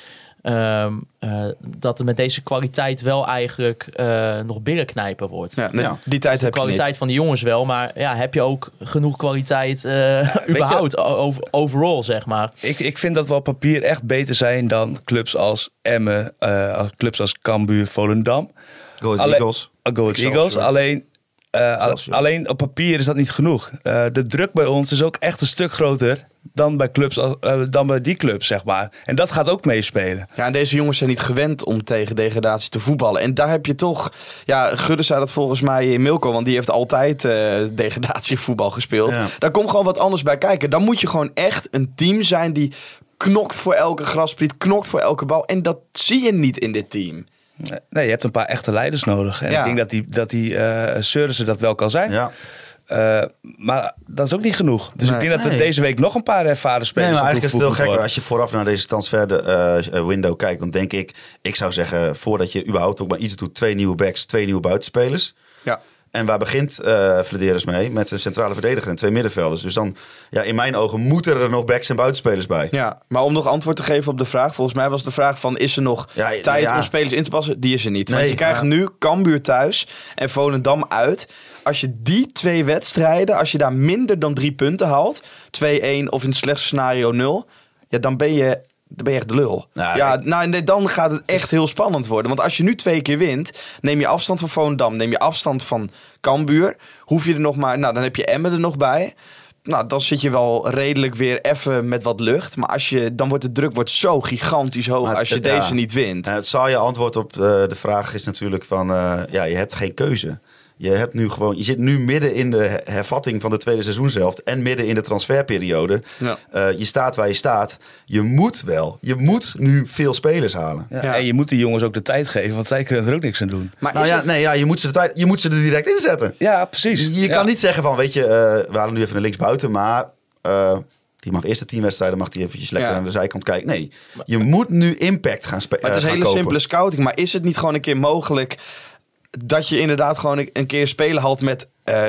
Ehm, eh, dat er met deze kwaliteit wel eigenlijk eh, nog binnenknijpen wordt. Ja, nee, Ja. Die tijd De heb je kwaliteit niet. van de jongens wel, maar ja, heb je ook genoeg kwaliteit eh überhaupt, over, overall, zeg maar. Ik, ik vind dat we op papier echt beter zijn dan clubs als Emmen, eh, als clubs als Cambuur, Volendam. Go Ahead Eagles. Uh, Go Ahead. Eagles. Alleen, eh, alleen op papier is dat niet genoeg. Eh, de druk bij ons is ook echt een stuk groter dan bij, clubs als, eh, dan bij die clubs, zeg maar. En dat gaat ook meespelen. Ja, en deze jongens zijn niet gewend om tegen degradatie te voetballen. En daar heb je toch... Ja, Gudde zei dat volgens mij in Milko, want die heeft altijd eh degradatievoetbal gespeeld. Ja. Daar komt gewoon wat anders bij kijken. Dan moet je gewoon echt een team zijn die knokt voor elke graspriet, knokt voor elke bal. En dat zie je niet in dit team. Nee, je hebt een paar echte leiders nodig. En Ja. ik denk dat die, dat die eh Seurissen dat wel kan zijn. Ja. Eh, maar dat is ook niet genoeg. Dus Nee. ik denk dat er Nee. deze week nog een paar ervaren Nee, spelers maar aan eigenlijk is het heel gek. Als je vooraf naar deze transfer eh, eh, window kijkt, dan denk ik... Ik zou zeggen, voordat je überhaupt ook maar iets doet... twee nieuwe backs, twee nieuwe buitenspelers. Ja. En waar begint eh Flederis mee? Met een centrale verdediger en twee middenvelders. Dus dan, ja, in mijn ogen, moeten er nog backs en buitenspelers bij. Ja, maar om nog antwoord te geven op de vraag. Volgens mij was de vraag van, is er nog Ja, tijd ja. om spelers in te passen? Die is er niet. Want Nee, je krijgt ja. nu Cambuur thuis en Volendam uit. Als je die twee wedstrijden, als je daar minder dan drie punten haalt... 2-1 of in het slechtste scenario 0... Ja, dan ben je... Dan ben je echt de lul. Nou, ja, ik- nou, nee, dan gaat het echt heel spannend worden. Want als je nu twee keer wint, neem je afstand van Volendam, neem je afstand van Cambuur. Hoef je er nog maar, nou dan heb je Emmen er nog bij. Nou, dan zit je wel redelijk weer even met wat lucht. Maar als je, dan wordt de druk wordt zo gigantisch hoog het- als je het- ja. deze niet wint. Eh, het zal je antwoord op de, de vraag is natuurlijk van... eh, ja, je hebt geen keuze. Je, hebt nu gewoon, je zit nu midden in de her- hervatting van de tweede seizoenshelft... en midden in de transferperiode. Ja. Eh, je staat waar je staat. Je moet wel. Je moet nu veel spelers halen. Ja, Ja. En je moet die jongens ook de tijd geven, want zij kunnen er ook niks aan doen. Maar Nou ja, het- nee, ja je, moet ze de tijd, je moet ze er direct inzetten. Ja, precies. Je Ja. kan niet zeggen van, weet je, eh, we halen nu even een linksbuiten... maar eh, die mag eerst de tien wedstrijden... mag die eventjes lekker Ja. aan de zijkant kijken. Nee, je moet nu impact gaan spelen. Het is hele simpele scouting. Maar is het niet gewoon een keer mogelijk dat je inderdaad gewoon een, een keer spelen haalt met eh,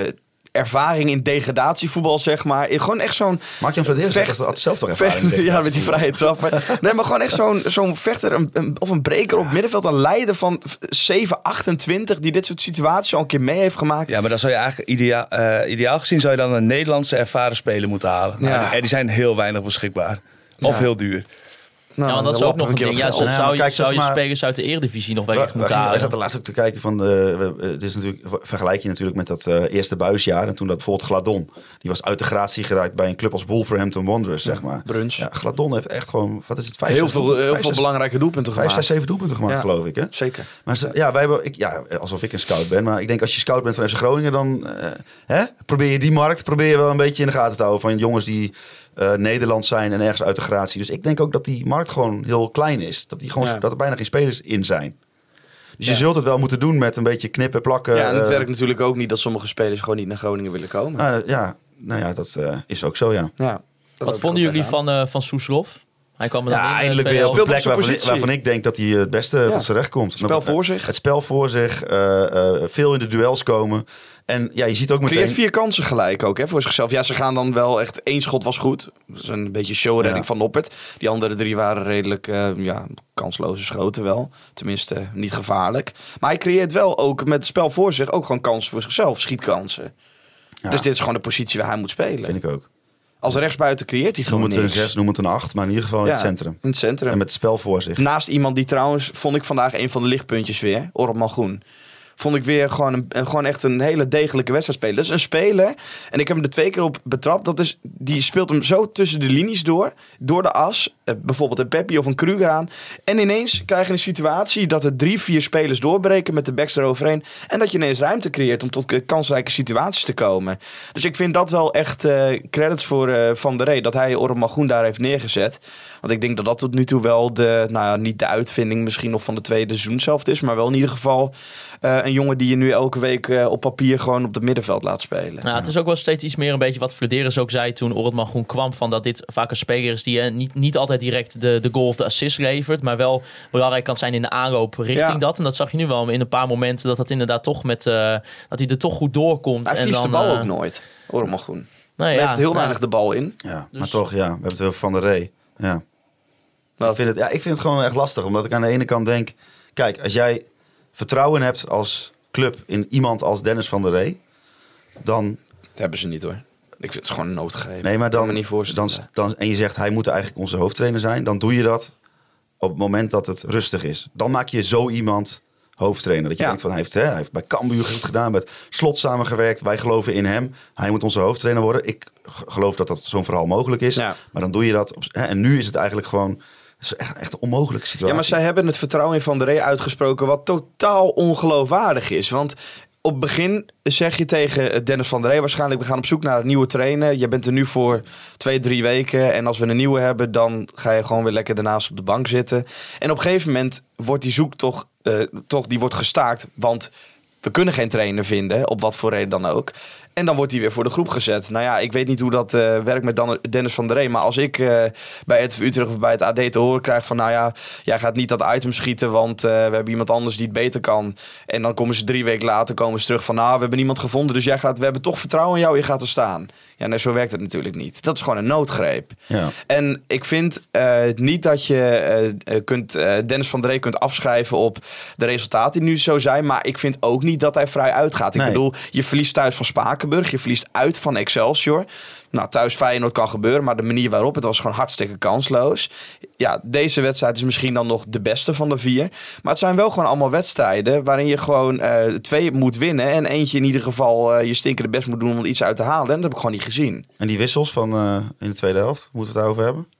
ervaring in degradatievoetbal, zeg maar. Gewoon echt zo'n... Mark-Jan Vladeris Vecht- had zelf toch ervaring. Vecht- [laughs] ja, met die vrije trappen. [laughs] Nee, maar gewoon echt zo'n zo'n vechter een, een- of een breker op middenveld. Een leider van 7, 28 die dit soort situaties al een keer mee heeft gemaakt. Ja, maar dan zou je eigenlijk ideaal, eh, ideaal gezien zou je dan een Nederlandse ervaren speler moeten halen. Ja. En die zijn heel weinig beschikbaar. Of Ja. heel duur. Nou, ja, want dat is ook nog een ding. Ja, zou, je, kijk, zou je maar- spelers uit de eredivisie nog wel We, echt moeten we halen. zaten laatst ook te kijken van, de, we- we- het is natuurlijk, vergelijk je natuurlijk met dat eh, eerste buisjaar. En toen dat bijvoorbeeld Gladon, die was uit de gratie geraakt bij een club als Wolverhampton Wanderers, zeg maar. Brunch. Ja, Gladon heeft echt gewoon, wat is het, vijf, Heel zes veel, heel vijf, veel zes- belangrijke doelpunten Vijf, gemaakt. zes, zeven doelpunten gemaakt, Ja. geloof ik. Hè? Zeker. Maar ze, ja, wij hebben, ik, ja, alsof ik een scout ben. Maar ik denk als je scout bent van FC Groningen, dan eh, hè, probeer je die markt probeer je wel een beetje in de gaten te houden. Van jongens die eh Nederland zijn en ergens uit de gratie. Dus ik denk ook dat die markt gewoon heel klein is. Dat, die gewoon, Ja. dat er bijna geen spelers in zijn. Dus je zult het wel moeten doen met een beetje knippen, plakken. Ja, en het eh, werkt natuurlijk ook niet dat sommige spelers gewoon niet naar Groningen willen komen. ah, ja, nou ja, dat eh, is ook zo, ja. ja. Wat vonden jullie van, eh van Soeslof? Hij kwam er dan in, Ja, eh, eindelijk weer op de plek waarvan ik, positie. waarvan ik denk dat hij het beste Ja. tot zijn recht komt. Spel voor zich. Het spel voor zich. eh, eh, veel in de duels komen. En ja, je ziet ook meteen... Creëert vier kansen gelijk ook hè, voor zichzelf. Ja, ze gaan dan wel echt... één schot was goed. Dat is een beetje showredding Ja. van Noppert. Die andere drie waren redelijk eh, ja, kansloze schoten wel. Tenminste, niet gevaarlijk. Maar hij creëert wel ook met het spel voor zich... ook gewoon kansen voor zichzelf, schietkansen. Ja. Dus dit is gewoon de positie waar hij moet spelen. Vind ik ook. Als rechtsbuiten creëert hij Noem gewoon het een niks. 6, noem het een 8, maar in ieder geval in Ja, het centrum. In het centrum. En met het spel voor zich. Naast iemand die trouwens, vond ik vandaag een van de lichtpuntjes weer, Orman Groen. Vond ik weer gewoon, een, een- gewoon echt een hele degelijke wedstrijd spelen. Dat is een speler, en ik heb hem er twee keer op betrapt. Dat is, die speelt hem zo tussen de linies door, door de as. Eh, Bijvoorbeeld een Peppi of een Kruger aan. En ineens krijg je een situatie dat er drie, vier spelers doorbreken met de backs eroverheen. En dat je ineens ruimte creëert om tot eh, kansrijke situaties te komen. Dus ik vind dat wel echt eh, credits voor Van der Rey. Dat hij Orman Groen daar heeft neergezet. Want ik denk dat dat tot nu toe wel de, nou ja, niet de uitvinding misschien nog van de tweede seizoen zelf is. Maar wel in ieder geval een jongen die je nu elke week op papier gewoon op het middenveld laat spelen. Nou, het is ook wel steeds iets meer een beetje wat Flederis ook zei toen Ortman Groen kwam. Van dat dit vaak een speler is die eh, niet, niet altijd direct de, de goal of de assist levert. Maar wel belangrijk kan zijn in de aanloop richting Ja. dat. En dat zag je nu wel in een paar momenten dat dat inderdaad toch met... eh, dat hij er toch goed doorkomt. Hij en dan, de bal eh, ook nooit, Orman Groen. nou Hij ja, heeft heel ja. weinig de bal in. Ja, Dus- maar toch, ja. We hebben het over Van der Rey. Ja. Wat? Ik, vind het, ja, ik vind het gewoon echt lastig. Omdat ik aan de ene kant denk... Kijk, als jij vertrouwen hebt als club in iemand als Dennis van der Rey... Dan, Dat hebben ze niet hoor. Ik vind het gewoon een noodgreep. nee, maar dan, me niet voorstellen. dan, dan, en je zegt hij moet eigenlijk onze hoofdtrainer zijn, dan doe je dat op het moment dat het rustig is. Dan maak je zo iemand hoofdtrainer. Dat je Ja. denkt van hij heeft, hè, hij heeft bij Cambuur goed gedaan, met Slot samengewerkt. Wij geloven in hem. Hij moet onze hoofdtrainer worden. Ik geloof dat dat zo'n verhaal mogelijk is. Ja. Maar dan doe je dat. Op, hè, en nu is het eigenlijk gewoon is echt, echt een onmogelijke situatie. Ja, maar zij hebben het vertrouwen in Van der Rey uitgesproken wat totaal ongeloofwaardig is. Want op begin zeg je tegen Dennis van der Rey waarschijnlijk... we gaan op zoek naar een nieuwe trainer. Je bent er nu voor twee, drie weken. En als we een nieuwe hebben, dan ga je gewoon weer lekker daarnaast op de bank zitten. En op een gegeven moment wordt die zoektocht eh, toch, die wordt gestaakt. Want we kunnen geen trainer vinden, op wat voor reden dan ook. En dan wordt hij weer voor de groep gezet. Nou ja, ik weet niet hoe dat eh, werkt met Dan- Dennis van der Rey. Maar als ik eh, bij het Utrecht of bij het AD te horen krijg van... nou ja, jij gaat niet dat item schieten, want eh, we hebben iemand anders die het beter kan. En dan komen ze drie weken later komen ze terug van... nou, we hebben niemand gevonden, dus jij gaat, we hebben toch vertrouwen in jou, je gaat er staan. Ja, nee, zo werkt het natuurlijk niet. Dat is gewoon een noodgreep. Ja. En ik vind niet dat je kunt, Dennis van der Rey kunt afschrijven op de resultaten die nu zo zijn. Maar ik vind ook niet dat hij vrij uitgaat. Ik Nee. bedoel, je verliest thuis van Je verliest uit van Excelsior. Nou, thuis Feyenoord kan gebeuren. Maar de manier waarop, het was gewoon hartstikke kansloos. Ja, deze wedstrijd is misschien dan nog de beste van de vier. Maar het zijn wel gewoon allemaal wedstrijden waarin je gewoon eh, twee moet winnen. En eentje in ieder geval eh, je stinkende best moet doen om iets uit te halen. En dat heb ik gewoon niet gezien. En die wissels van eh, in de tweede helft, moeten we het daarover hebben?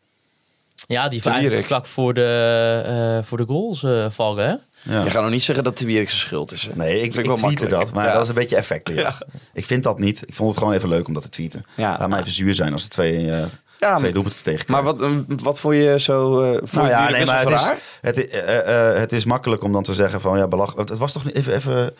Ja, die eigenlijk vlak voor de, eh, voor de goals eh, vallen, hè? Ja. Je gaat nog niet zeggen dat de Wierik zijn schuld is. Hè? Nee, ik, Vind ik ik wel tweette makkelijk. dat, maar Ja. dat is een beetje effectbejacht. Ik vind dat niet. Ik vond het gewoon even leuk om dat te tweeten. Ja. Laat mij even zuur zijn als er twee, eh Ja, twee doelpunten tegen Maar wat, wat vond je zo... eh vond Nou je ja, nee, maar het is, het, het is makkelijk om dan te zeggen van ja, belach. Het was toch niet even, even.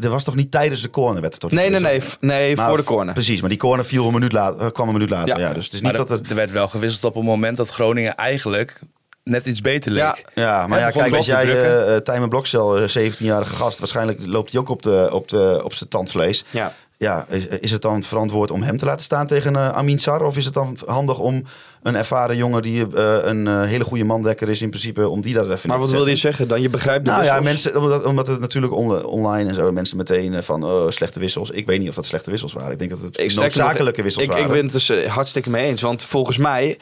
Er was toch niet tijdens de corner werd het toch Nee, nee, nee. f- Nee, Maar voor de corner. Precies, maar die corner viel een minuut later, eh, kwam een minuut later. Ja. Ja. dus het is Maar niet dat er. er werd wel gewisseld op een moment dat Groningen eigenlijk net iets beter leek. Ja. Ja, maar Ja, kijk, als jij eh eh, Tijmen Blokcel, eh, 17-jarige gast, waarschijnlijk loopt hij ook op, de, op, de, op zijn tandvlees. Ja. Ja, is, is het dan verantwoord om hem te laten staan tegen eh, Amin Sar? Of is het dan handig om een ervaren jongen die eh, een eh, hele goede mandekker is in principe, om die daar even Maar wat wilde je zeggen dan? Je begrijpt de Nou ja, mensen, omdat, omdat het natuurlijk on- online en zo, mensen meteen van oh, slechte wissels. Ik weet niet of dat slechte wissels waren. Ik denk dat het Ik noodzakelijke wissels ik, waren. Ik ben het dus hartstikke mee eens. Want volgens mij,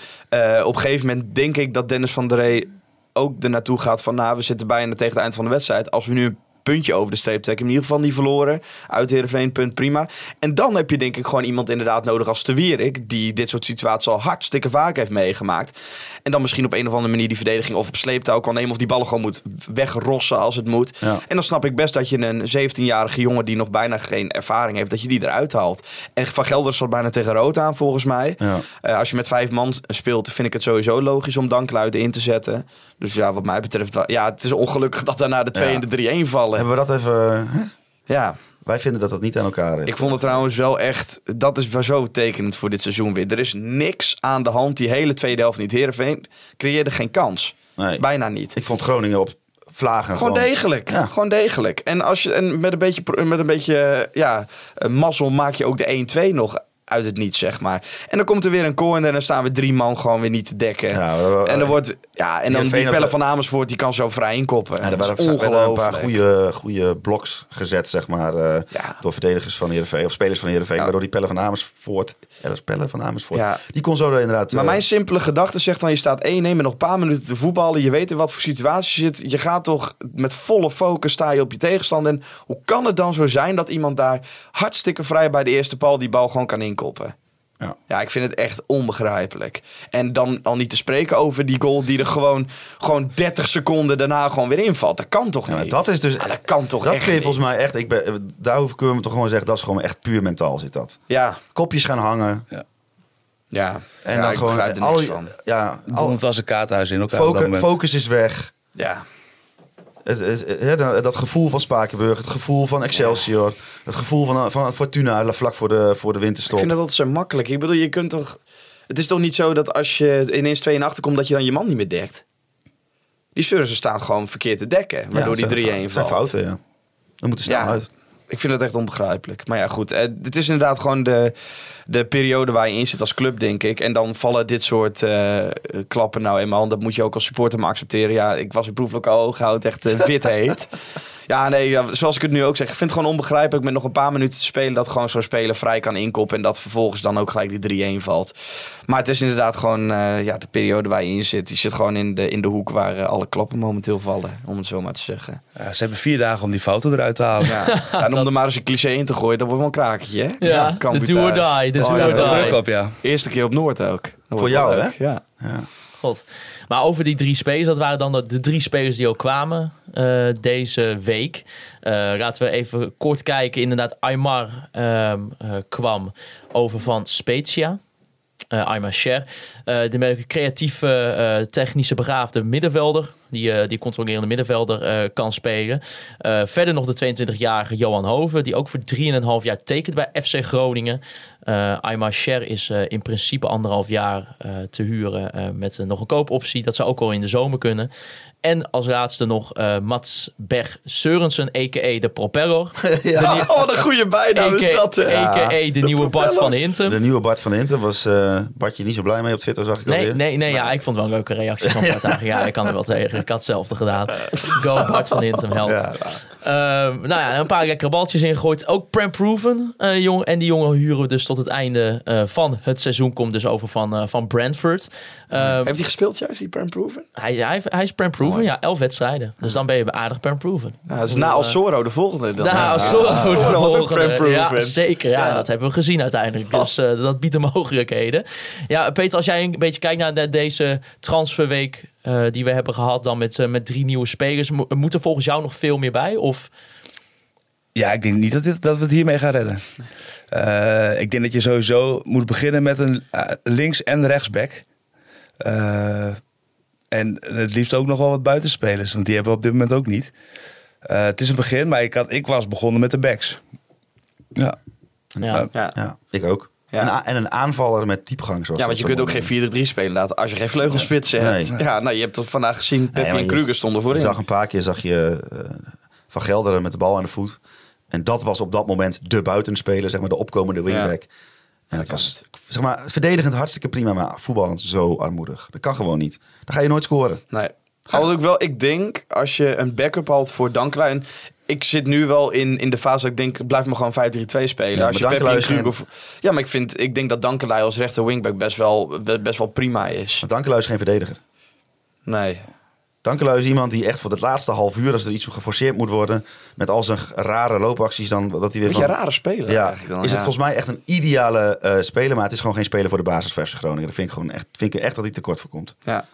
op een gegeven moment denk ik dat Dennis van der Rey ook er naartoe gaat van... Nou, we zitten bijna tegen het eind van de wedstrijd. Als we nu een puntje over de streep trekken, in ieder geval niet verloren. Uit Heerenveen, punt prima. En dan heb je denk ik gewoon iemand inderdaad nodig als Te Wierik... die dit soort situaties al hartstikke vaak heeft meegemaakt. En dan misschien op een of andere manier die verdediging of op sleeptouw kan nemen... of die ballen gewoon moet wegrossen als het moet. Ja. En dan snap ik best dat je een 17-jarige jongen... die nog bijna geen ervaring heeft, dat je die eruit haalt. En Van Gelder zat bijna tegen rood aan volgens mij. Ja. Eh, als je met vijf man speelt, vind ik het sowieso logisch om Dankluiden in te zetten. Dus ja, wat mij betreft, ja, het is ongelukkig dat daarna de 2 Ja. en de 3-1 vallen. Hebben we dat even... hè? Ja, Wij vinden dat dat niet aan elkaar is. ik vond het trouwens wel echt, dat is wel zo tekenend voor dit seizoen weer. Er is niks aan de hand, die hele tweede helft niet. Heerenveen creëerde geen kans. Nee. Bijna niet. Ik vond Groningen op vlagen Gewoon degelijk. Ja. Gewoon degelijk. En, als je, en met een beetje, pro- met een beetje ja, mazzel maak je ook de 1-2 nog uit het niets, zeg maar. En dan komt er weer een corner en dan staan we drie man gewoon weer niet te dekken. Ja, we- we- en dan wordt, ja, en dan die pellen van Amersfoort, die kan zo vrij inkoppen. Ja, er waren, werden een paar ongelooflijk. goede, goede bloks gezet, zeg maar, eh, Ja. door verdedigers van Heerenveen, of spelers van Heerenveen, Ja. waardoor die Pelle van Amersfoort, ja, dat is Pelle van Amersfoort, Ja. die kon zo er inderdaad... Maar eh, mijn simpele gedachte zegt dan, je staat 1-1 met nog een paar minuten te voetballen. Je weet in wat voor situatie je zit. Je gaat toch met volle focus sta je op je tegenstander. En hoe kan het dan zo zijn dat iemand daar hartstikke vrij bij de eerste bal die bal gewoon kan inkoppen? Ja. Ja, ik vind het echt onbegrijpelijk. En dan al niet te spreken over die goal die er gewoon, gewoon 30 seconden daarna gewoon weer invalt. Dat kan toch ja, niet? dat is dus... Ja, dat kan toch dat echt niet? volgens mij echt... Ik ben, daar hoef- kunnen we toch gewoon zeggen, dat is gewoon echt puur mentaal zit dat. Ja, Kopjes gaan hangen. ja. En Ja, dan ik gewoon... er al, van. Ja, al, als een kaarthuis in elkaar focus, focus is weg. Ja. Het, het, het- hè, dat gevoel van Spakenburg, het gevoel van Excelsior, het gevoel van, van Fortuna vlak voor de, voor de Ik winterstop. vind dat altijd zo makkelijk. Ik bedoel, je kunt toch... Het is toch niet zo dat als je ineens 2 en achter komt, dat je dan je man niet meer dekt? Die Surzen staan gewoon verkeerd te dekken, waardoor Ja, die 3-1 dat valt. fouten, ja. Dan moeten snel Ja, uit. Ik vind het echt onbegrijpelijk. Maar ja, goed. eh, Het is inderdaad gewoon de, de periode waar je in zit als club, denk ik. En dan vallen dit soort eh, klappen nou eenmaal. Dat moet je ook als supporter maar accepteren. Ja, ik was in proeflokaal Ooghout echt eh, wit heet. [laughs] Ja, nee, ja, zoals ik het nu ook zeg. Ik vind het gewoon onbegrijpelijk met nog een paar minuten te spelen... dat gewoon zo'n speler vrij kan inkoppen... en dat vervolgens dan ook gelijk die 3-1 valt. Maar het is inderdaad gewoon eh, ja, de periode waar je in zit. Je zit gewoon in de, in de hoek waar eh, alle klappen momenteel vallen. Om het zo maar te zeggen. Ja, ze hebben vier dagen om die fouten eruit te halen. [laughs] Ja, en om er maar eens een cliché in te gooien, dat wordt wel een hè? Ja, Cambuur de do or die, de Oh, do ja, or dat- die. Druk op, ja. Eerste keer op Noord ook. Dat Voor jou, hè? Ja. God. Maar over die drie spelers, dat waren dan de, de drie spelers die ook kwamen eh, deze week. Eh, laten we even kort kijken. Inderdaad, Aymar ehm, eh, kwam over van Spezia. Eh Aymar Sher. Eh, de merk- creatieve, eh, technische begaafde middenvelder. Die, eh, die controlerende middenvelder eh, kan spelen. Eh, verder nog de 22-jarige Johan Hoven. Die ook voor 3,5 jaar tekent bij FC Groningen. Eh Aymar Sher is eh, in principe anderhalf jaar eh, te huren. eh, met nog een koopoptie. Dat zou ook al in de zomer kunnen. En als laatste nog eh, Mats Berg Seurensen, a.k.a. de Propeller. [laughs] Ja, oh, wat een goede bijnaam is dat. hè? A.k.a. de, nieuwe Bart van Hintem. De nieuwe Bart van Inter was eh Bartje niet zo blij mee op Twitter, zag ik Nee, alweer. nee, nee ja, ik vond het wel een leuke reactie van [laughs] Bart. Ja, ik kan er wel tegen. Ik had hetzelfde gedaan. Go Bart van Hintem, held. Ja. Ehm, nou ja, een paar lekkere baltjes ingegooid. Ook Prem Proven. eh, jong, en die jongen huren we dus tot het einde eh, van het seizoen. Komt dus over van, eh, van Brentford. Ehm, Heeft hij gespeeld juist, die Prem Proven? hij, hij, hij is Prem Proven, ja, elf wedstrijden. Dus dan ben je aardig Prem Proven. Ja, is na Alsoro de volgende. Dan. De Alsoro was ook volgende. Ja, zeker. Ja, dat hebben we gezien uiteindelijk. Dus eh, dat biedt de mogelijkheden. Ja, Peter, als jij een beetje kijkt naar de- deze transferweek eh, die we hebben gehad, dan met, eh, met drie nieuwe spelers, mo- moet er volgens jou nog veel meer bij? Of Ja, ik denk niet dat, dit, dat we het hiermee gaan redden. Eh, ik denk dat je sowieso moet beginnen met een links- en rechtsback. Eh, en het liefst ook nog wel wat buitenspelers, want die hebben we op dit moment ook niet. Eh, het is een begin, maar ik, had, ik was begonnen met de backs. Ja. ja. Ja. Ja, ik ook. Ja. En, een aanvaller met diepgang. Zoals Ja, dat want je kunt ook geen 4-3 spelen laten als je geen vleugelspitsen hebt. Nee. Ja, nou, je hebt toch vandaag gezien, Peppi maar en je- Kruger stonden Je voorin. zag een paar keer zag je, eh, Van Gelderen met de bal aan de voet. En dat was op dat moment de buitenspeler, zeg maar de opkomende wingback. En het was, zeg maar, verdedigend hartstikke prima, maar voetballend zo armoedig. Dat kan gewoon niet. Dan ga je nooit scoren. Nee. Al ook wel, ik denk, als je een backup had voor Dankelui... en ik zit nu wel in, in de fase dat ik denk, blijf me gewoon 5-3-2 spelen. Ja, als je Dankelui is geen- Kruger- Ja, maar ik, vind, ik denk dat Dankelui als rechter wingback best wel, best wel prima is. Maar Dankelui is geen verdediger. Nee. Dankelui is iemand die echt voor het laatste half uur, als er iets geforceerd moet worden, met al zijn rare loopacties, dan dat hij weer van... rare speler Ja, dan. is het volgens mij echt een ideale eh, speler, maar het is gewoon geen speler voor de basis Groningen. Dat vind ik gewoon echt, vind ik echt dat hij tekort voor komt. Ja.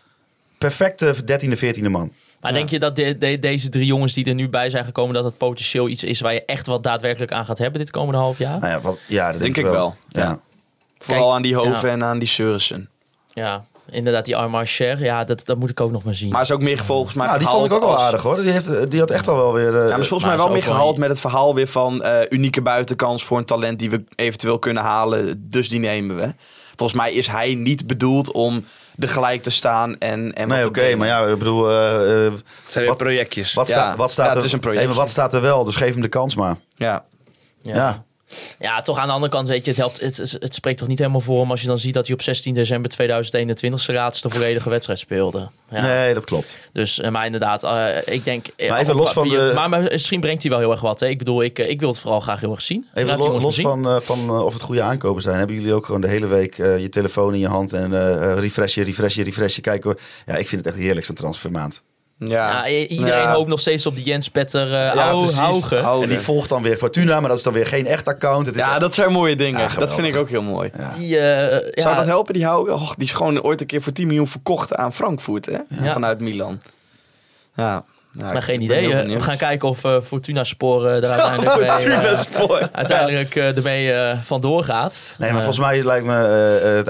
Perfecte 13e, 14e man. Maar denk je dat de- de- deze drie jongens die er nu bij zijn gekomen, dat het potentieel iets is waar je echt wat daadwerkelijk aan gaat hebben dit komende half jaar? Nou ja, wat, ja dat denk, Denk ik wel. Ja. Vooral Kijk, aan die Hoven ja. en aan die Sursen. Ja, inderdaad, die Armand Cher, ja, dat, dat moet ik ook nog maar zien. Maar is ook meer volgens mij Nou, die gehaald vond ik ook wel als- aardig hoor. Die, heeft, die had echt al wel weer... eh, Ja, maar is volgens Maar mij wel meer wel gehaald een- met het verhaal weer van eh, unieke buitenkans voor een talent die we eventueel kunnen halen. Dus die nemen we. Volgens mij is hij niet bedoeld om er gelijk te staan en, en wat nee, oké, maar ja, ik bedoel... eh, eh, Het zijn Wat- projectjes. wat, Ja. wat staat Ja, er? het is een projectje. Hey, maar wat staat er wel? Dus geef hem de kans maar. Ja. ja. Ja. Toch aan de andere kant, weet je, het, helpt, het, het, spreekt toch niet helemaal voor hem als je dan ziet dat hij op 16 december 2021 zijn laatste volledige wedstrijd speelde. Ja. Nee, dat klopt. Dus, eh, maar inderdaad, eh, ik denk... eh, Maar even op los van de- Maar, maar misschien brengt hij wel heel erg wat. Hè? Ik bedoel, ik, ik wil het vooral graag heel erg zien. Even lo- los zien. van, van of het goede aankopen zijn. Hebben jullie ook gewoon de hele week je telefoon in je hand en eh, refreshen, refreshen, refreshen. Kijken. Ja, ik vind het echt heerlijk zo'n transfermaand. Ja. Ja, iedereen Ja. hoopt nog steeds op die Jens Petter uh, Ja, precies. Hauge. Hauge. En die volgt dan weer Fortuna, maar dat is dan weer geen echt account. Het is Ja, dat zijn mooie dingen. Ja, dat vind ik ook heel mooi. Die, eh, ja, Zou dat helpen, die? Och, die is gewoon ooit een keer voor 10 miljoen verkocht aan Frankfurt, hè? Ja. Vanuit Milan. Ja. Nou, Maar ik geen idee. eh, benieuwd. We gaan kijken of eh, Fortuna Spoor er [laughs] uiteindelijk, mee, Fortuna eh, Spoor. uiteindelijk eh, ermee eh, vandoor gaat. Nee, maar Eh, volgens mij lijkt me... eh, eh,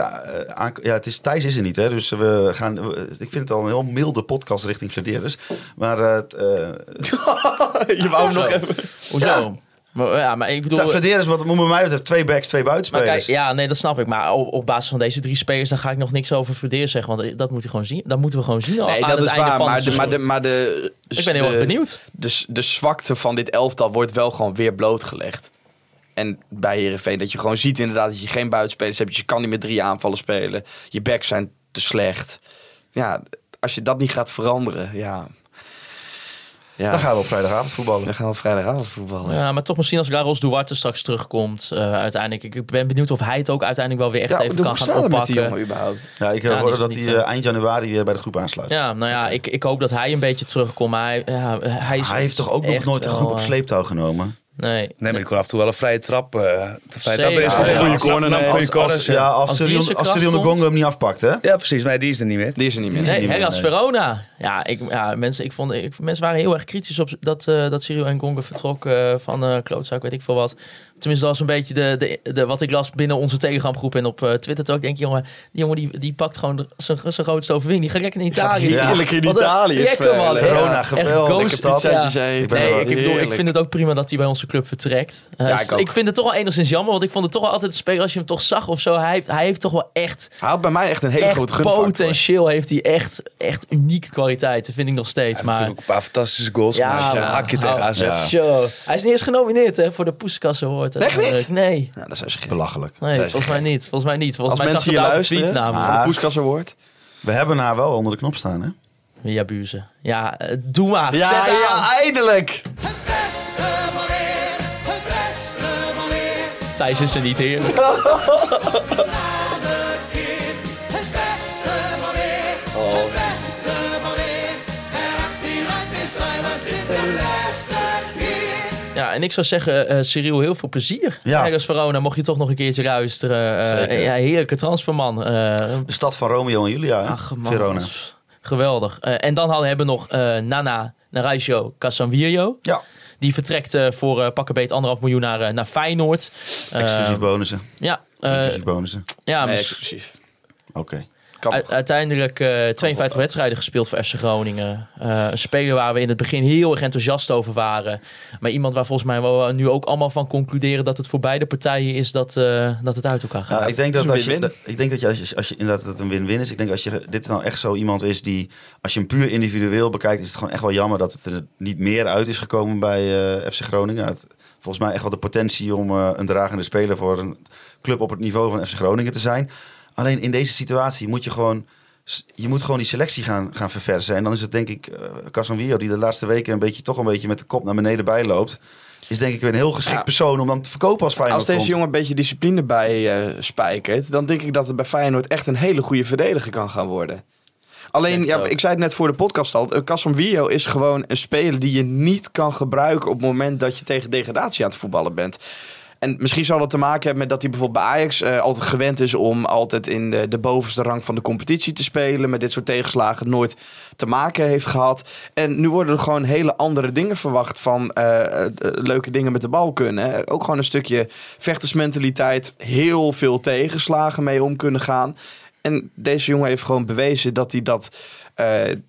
eh, ja, het is, Thijs is er niet, hè. Dus we gaan... we- ik vind het al een heel milde podcast richting Flederis. Maar eh, het, eh, [laughs] Je wou nog even... Hoezo? Maar, ja, maar ik bedoel... Flederis, wat moet bij mij betreft, twee backs, twee Maar buitenspelers. kijk, ja, nee, dat snap ik. Maar op, op basis van deze drie spelers, dan ga ik nog niks over Verdeer zeggen. Want dat, moet je gewoon zien. dat moeten we gewoon zien Nee, aan dat het is einde waar. van Maar de, maar, de, maar de... Ik ben heel de- erg benieuwd. De, de zwakte van dit elftal wordt wel gewoon weer blootgelegd. En bij Herenveen dat je gewoon ziet inderdaad dat je geen buitenspelers hebt. Je kan niet met drie aanvallen spelen. Je backs zijn te slecht. Ja, als je dat niet gaat veranderen, ja... Ja, Dan gaan we op vrijdagavond voetballen. dan gaan we vrijdagavond voetballen. Ja, maar toch misschien als Laros Duarte straks terugkomt. eh, uiteindelijk. Ik- ben benieuwd of hij het ook uiteindelijk wel weer echt Ja, even kan gaan het met die oppakken. jongen überhaupt? Ja, ik Ja, hoorde dat hij eh, eh, eind januari weer bij de groep aansluit. Ja, nou ja, ik, ik hoop dat hij een beetje terugkomt. Maar hij, ja, hij, is Hij heeft toch ook nog nooit de groep op sleeptouw genomen? Nee. Nee, maar ik kon af en toe wel een vrije trap. eh de vrije Zeker. trap is toch een goede corner. Als- Als, als, ja, als, Als Cyril, als Cyril de. Gongo hem niet afpakt, hè? Ja, precies. Maar die is er niet meer. Die is er niet meer. Er Nee, Hellas nee. Verona. Ja, ik, ja mensen, ik vond, ik, mensen waren heel erg kritisch op dat, eh dat Cyril en Gonga vertrok eh, van eh klootzak, weet ik veel wat. Tenminste, dat was een beetje de, de, de, wat ik las binnen onze Telegramgroep en op eh, Twitter. Ook denk ik, jongen, die jongen die, die pakt gewoon zijn zijn grootste overwinning. Die gaat lekker in Italië. Ja. Heerlijk in Italië Lekker man. Verona, geweldig. ja. Nee, ik, bedoel, ik heerlijk. vind het ook prima dat hij bij onze club vertrekt. Eh, Ja, ik vind het toch wel enigszins jammer, want ik vond het toch wel altijd een speler als je hem toch zag of zo. Hij, heeft- hij heeft toch wel echt, Hij had bij mij echt een hele grote gunfactor. potentieel. Heeft hij echt, echt unieke kwaliteiten, vind ik nog steeds. Hij heeft maar natuurlijk ook een paar fantastische goals Ja, tegen. Ja. Zo. Hij is niet eens genomineerd hè, voor de Poeskasse Award. Echt niet? Nee. Ja, dat zou ze Belachelijk. Nee, volgens mij niet. Volgens mij niet. Volgens Als mij mensen zag hier luisteren, de Ah. Poeskas Award. We hebben haar wel onder de knop staan, hè? Ja, Buze. Ja, eh, doe maar. Ja, Zet aan. ja, eindelijk! Het beste het beste. Thijs is er niet, heerlijk. [laughs] en ik zou zeggen, eh Cyril, heel veel plezier. Ja. Ergens Verona, mocht je toch nog een keertje luisteren. Eh, Zeker. ja, heerlijke transferman. Eh, De stad van Romeo en Julia, hè? ach, man. Verona. Geweldig. Eh, en dan hadden hebben we nog eh, Nana Naraisio Casanvirio. Ja, Die vertrekt eh, voor uh, pakkenbeet anderhalf miljoen naar, naar Feyenoord. Eh, exclusief bonussen. Ja, eh, Inclusief bonussen. ja Nee, exclusief. Oké. U- uiteindelijk eh, 52 wedstrijden gespeeld voor FC Groningen. Eh, een speler waar we in het begin heel erg enthousiast over waren. Maar iemand waar volgens mij we nu ook allemaal van concluderen dat het voor beide partijen is dat, eh, dat het uit elkaar gaat. Ja, ik denk dat als je, ik denk dat je, als je, als je inderdaad dat het een win-win is. Ik denk als je dit nou echt zo iemand is die, als je hem puur individueel bekijkt, is het gewoon echt wel jammer dat het er niet meer uit is gekomen bij eh, FC Groningen. Het- volgens mij echt wel de potentie om een dragende speler voor een club op het niveau van FC Groningen te zijn. Alleen in deze situatie moet je gewoon, je moet gewoon die selectie gaan, gaan verversen. En dan is het denk ik uh, Casemiro die de laatste weken een beetje, toch een beetje met de kop naar beneden bijloopt. Is denk ik weer een heel geschikt Ja. persoon om dan te verkopen als Feyenoord Als deze komt. jongen een beetje discipline bij eh, spijkert, dan denk ik dat het bij Feyenoord echt een hele goede verdediger kan gaan worden. Alleen, ja, ik zei het net voor de podcast al, eh, Casemiro is gewoon een speler die je niet kan gebruiken op het moment dat je tegen degradatie aan het voetballen bent. En misschien zal het te maken hebben met dat hij bijvoorbeeld bij Ajax eh, altijd gewend is om altijd in de, de bovenste rang van de competitie te spelen. Met dit soort tegenslagen nooit te maken heeft gehad. En nu worden er gewoon hele andere dingen verwacht van eh, eh, leuke dingen met de bal kunnen. Ook gewoon een stukje vechtersmentaliteit. Heel veel tegenslagen mee om kunnen gaan. En deze jongen heeft gewoon bewezen dat hij dat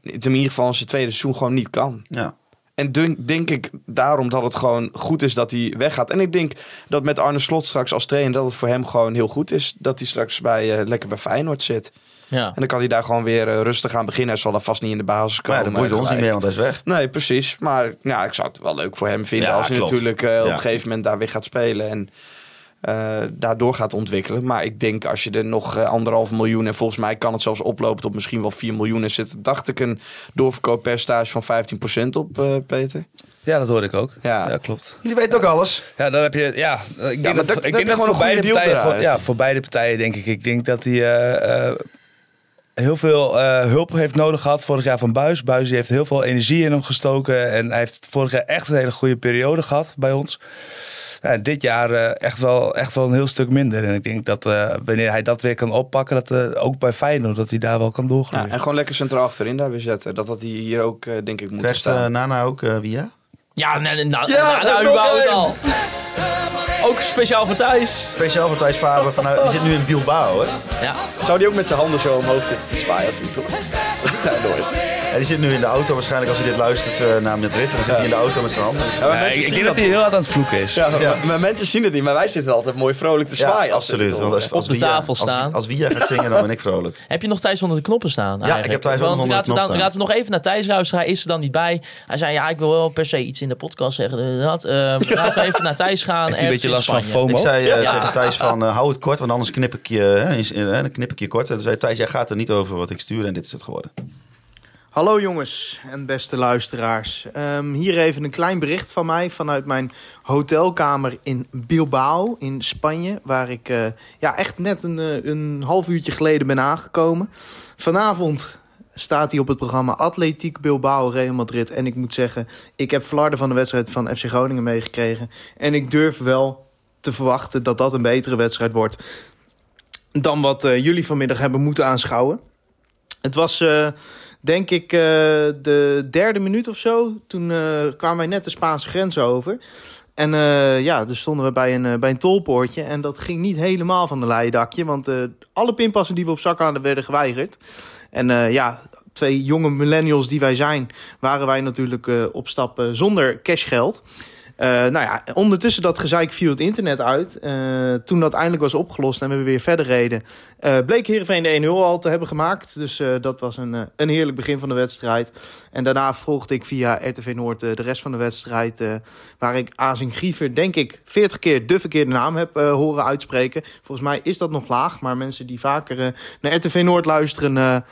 in ieder geval in zijn tweede seizoen gewoon niet kan. Ja. En denk, denk ik daarom dat het gewoon goed is dat hij weggaat. En ik denk dat met Arne Slot straks als trainer... dat het voor hem gewoon heel goed is dat hij straks bij, eh, lekker bij Feyenoord zit. Ja. En dan kan hij daar gewoon weer eh, rustig aan beginnen. Hij zal daar vast niet in de basis Maar ja, komen. dat boeit ons niet meer, want hij is weg. Nee, precies. Maar ja, ik zou het wel leuk voor hem vinden... Ja, als hij klopt. natuurlijk eh, op Ja. een gegeven moment daar weer gaat spelen... en eh, daardoor gaat ontwikkelen. Maar ik denk als je er nog eh, anderhalf miljoen... en volgens mij kan het zelfs oplopen tot misschien wel 4 miljoen... en zit, dacht ik, een doorverkooppercentage van 15% op, eh, Peter. Ja, dat hoorde ik ook. Ja. Ja, klopt. Jullie weten ook alles. Ja, dan heb je. Ja, ik denk dat, ik denk dat gewoon voor een goede beide deal partijen. ja, voor beide partijen denk ik. Ik denk dat hij eh, eh, heel veel eh, hulp heeft nodig gehad vorig jaar van Buis. Buis heeft heel veel energie in hem gestoken. En hij heeft vorig jaar echt een hele goede periode gehad bij ons. Dit jaar eh, echt, wel, echt wel een heel stuk minder. En ik denk dat eh, wanneer hij dat weer kan oppakken, dat eh, ook bij Feyenoord, dat hij daar wel kan doorgroeien. Ja, en gewoon lekker centraal achterin daar weer zetten. Dat had hij hier ook, eh, denk ik, moeten Krijgt staan. Nana ook via? Ja, nee, nee, nou, Ja, nou, überhaupt al. Ook speciaal voor thuis. Speciaal van Thijs Faber. Vanuit, die zit nu in Bilbao, hè? Ja. Zou die ook met zijn handen zo omhoog zitten te zwaaien als hij toch? Dat doet hij nooit. Ja, die zit nu in de auto waarschijnlijk als hij dit luistert eh, naar Madrid. En dan zit hij in de auto met zijn handen. Ja, maar ik, denk dat hij heel hard aan het vloeken is. Ja, maar- Ja. maar mensen zien het niet, maar wij zitten altijd mooi vrolijk te zwaaien. absoluut. als, als Op de Via- tafel als- staan. Als, Via gaat zingen, dan ben ik vrolijk. [laughs] Heb je nog Thijs onder de knoppen staan? ik heb Thijs onder de laten we knop dan- staan. Laten we nog even naar Thijs luisteren. Hij is er dan niet bij. Hij zei, ja, ik wil wel per se iets in de podcast zeggen. eh, Dat. Eh, [laughs] laten we even naar Thijs gaan. Heeft hij een beetje last van. FOMO? Ik zei Ja. tegen Thijs van hou het kort, want anders knip ik je, hè, eens- dan knip ik je kort. En toen zei Thijs, jij gaat er niet over wat ik stuur en dit is het geworden. Hallo jongens en beste luisteraars. Ehm, hier even een klein bericht van mij vanuit mijn hotelkamer in Bilbao in Spanje. Waar ik eh, ja, echt net een, eh, een half uurtje geleden ben aangekomen. Vanavond staat hij op het programma Atletiek Bilbao Real Madrid. En ik moet zeggen, ik heb flarden van de wedstrijd van FC Groningen meegekregen. En ik durf wel te verwachten dat dat een betere wedstrijd wordt dan wat eh, jullie vanmiddag hebben moeten aanschouwen. Het was, denk ik, eh, de derde minuut of zo. Toen eh, kwamen wij net de Spaanse grens over. En eh, ja, dus stonden we bij een, bij een tolpoortje. En dat ging niet helemaal van de leien dakje. Want alle pinpassen die we op zak hadden, werden geweigerd. En ja, twee jonge millennials die wij zijn, waren wij natuurlijk op stap zonder cashgeld. Eh, nou ja, ondertussen dat gezeik viel het internet uit. Eh, toen dat eindelijk was opgelost en we weer verder reden... eh, bleek Heerenveen de 1-0 al te hebben gemaakt. Dus dat was een, een heerlijk begin van de wedstrijd. En daarna volgde ik via RTV Noord de rest van de wedstrijd... waar ik Azing Griever, denk ik, 40 keer de verkeerde naam heb horen uitspreken. Volgens mij is dat nog laag, maar mensen die vaker naar RTV Noord luisteren...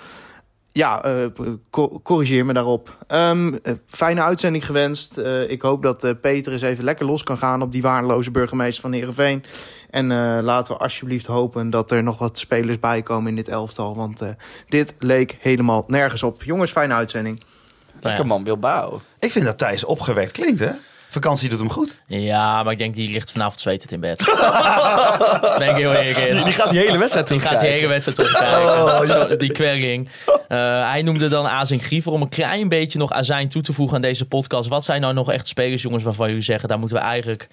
ja, eh, co- corrigeer me daarop. Ehm, eh, fijne uitzending gewenst. Eh, ik hoop dat eh, Peter eens even lekker los kan gaan op die waardeloze burgemeester van Heerenveen. En eh, laten we alsjeblieft hopen dat er nog wat spelers bij komen in dit elftal. Want eh, dit leek helemaal nergens op. Jongens, fijne uitzending. Lekker man, Bilbao. Ik vind dat Thijs opgewekt klinkt, hè? Vakantie doet hem goed. Ja, maar ik denk die ligt vanavond zwetend in bed. [laughs] ben ik heel eerlijk in. Die gaat die hele wedstrijd Die gaat die hele wedstrijd terugkijken. Zo, Die kwerking. Eh, hij noemde dan Azing Griever om een klein beetje nog azijn toe te voegen aan deze podcast. Wat zijn nou nog echt spelers, jongens, waarvan jullie zeggen... daar moeten we eigenlijk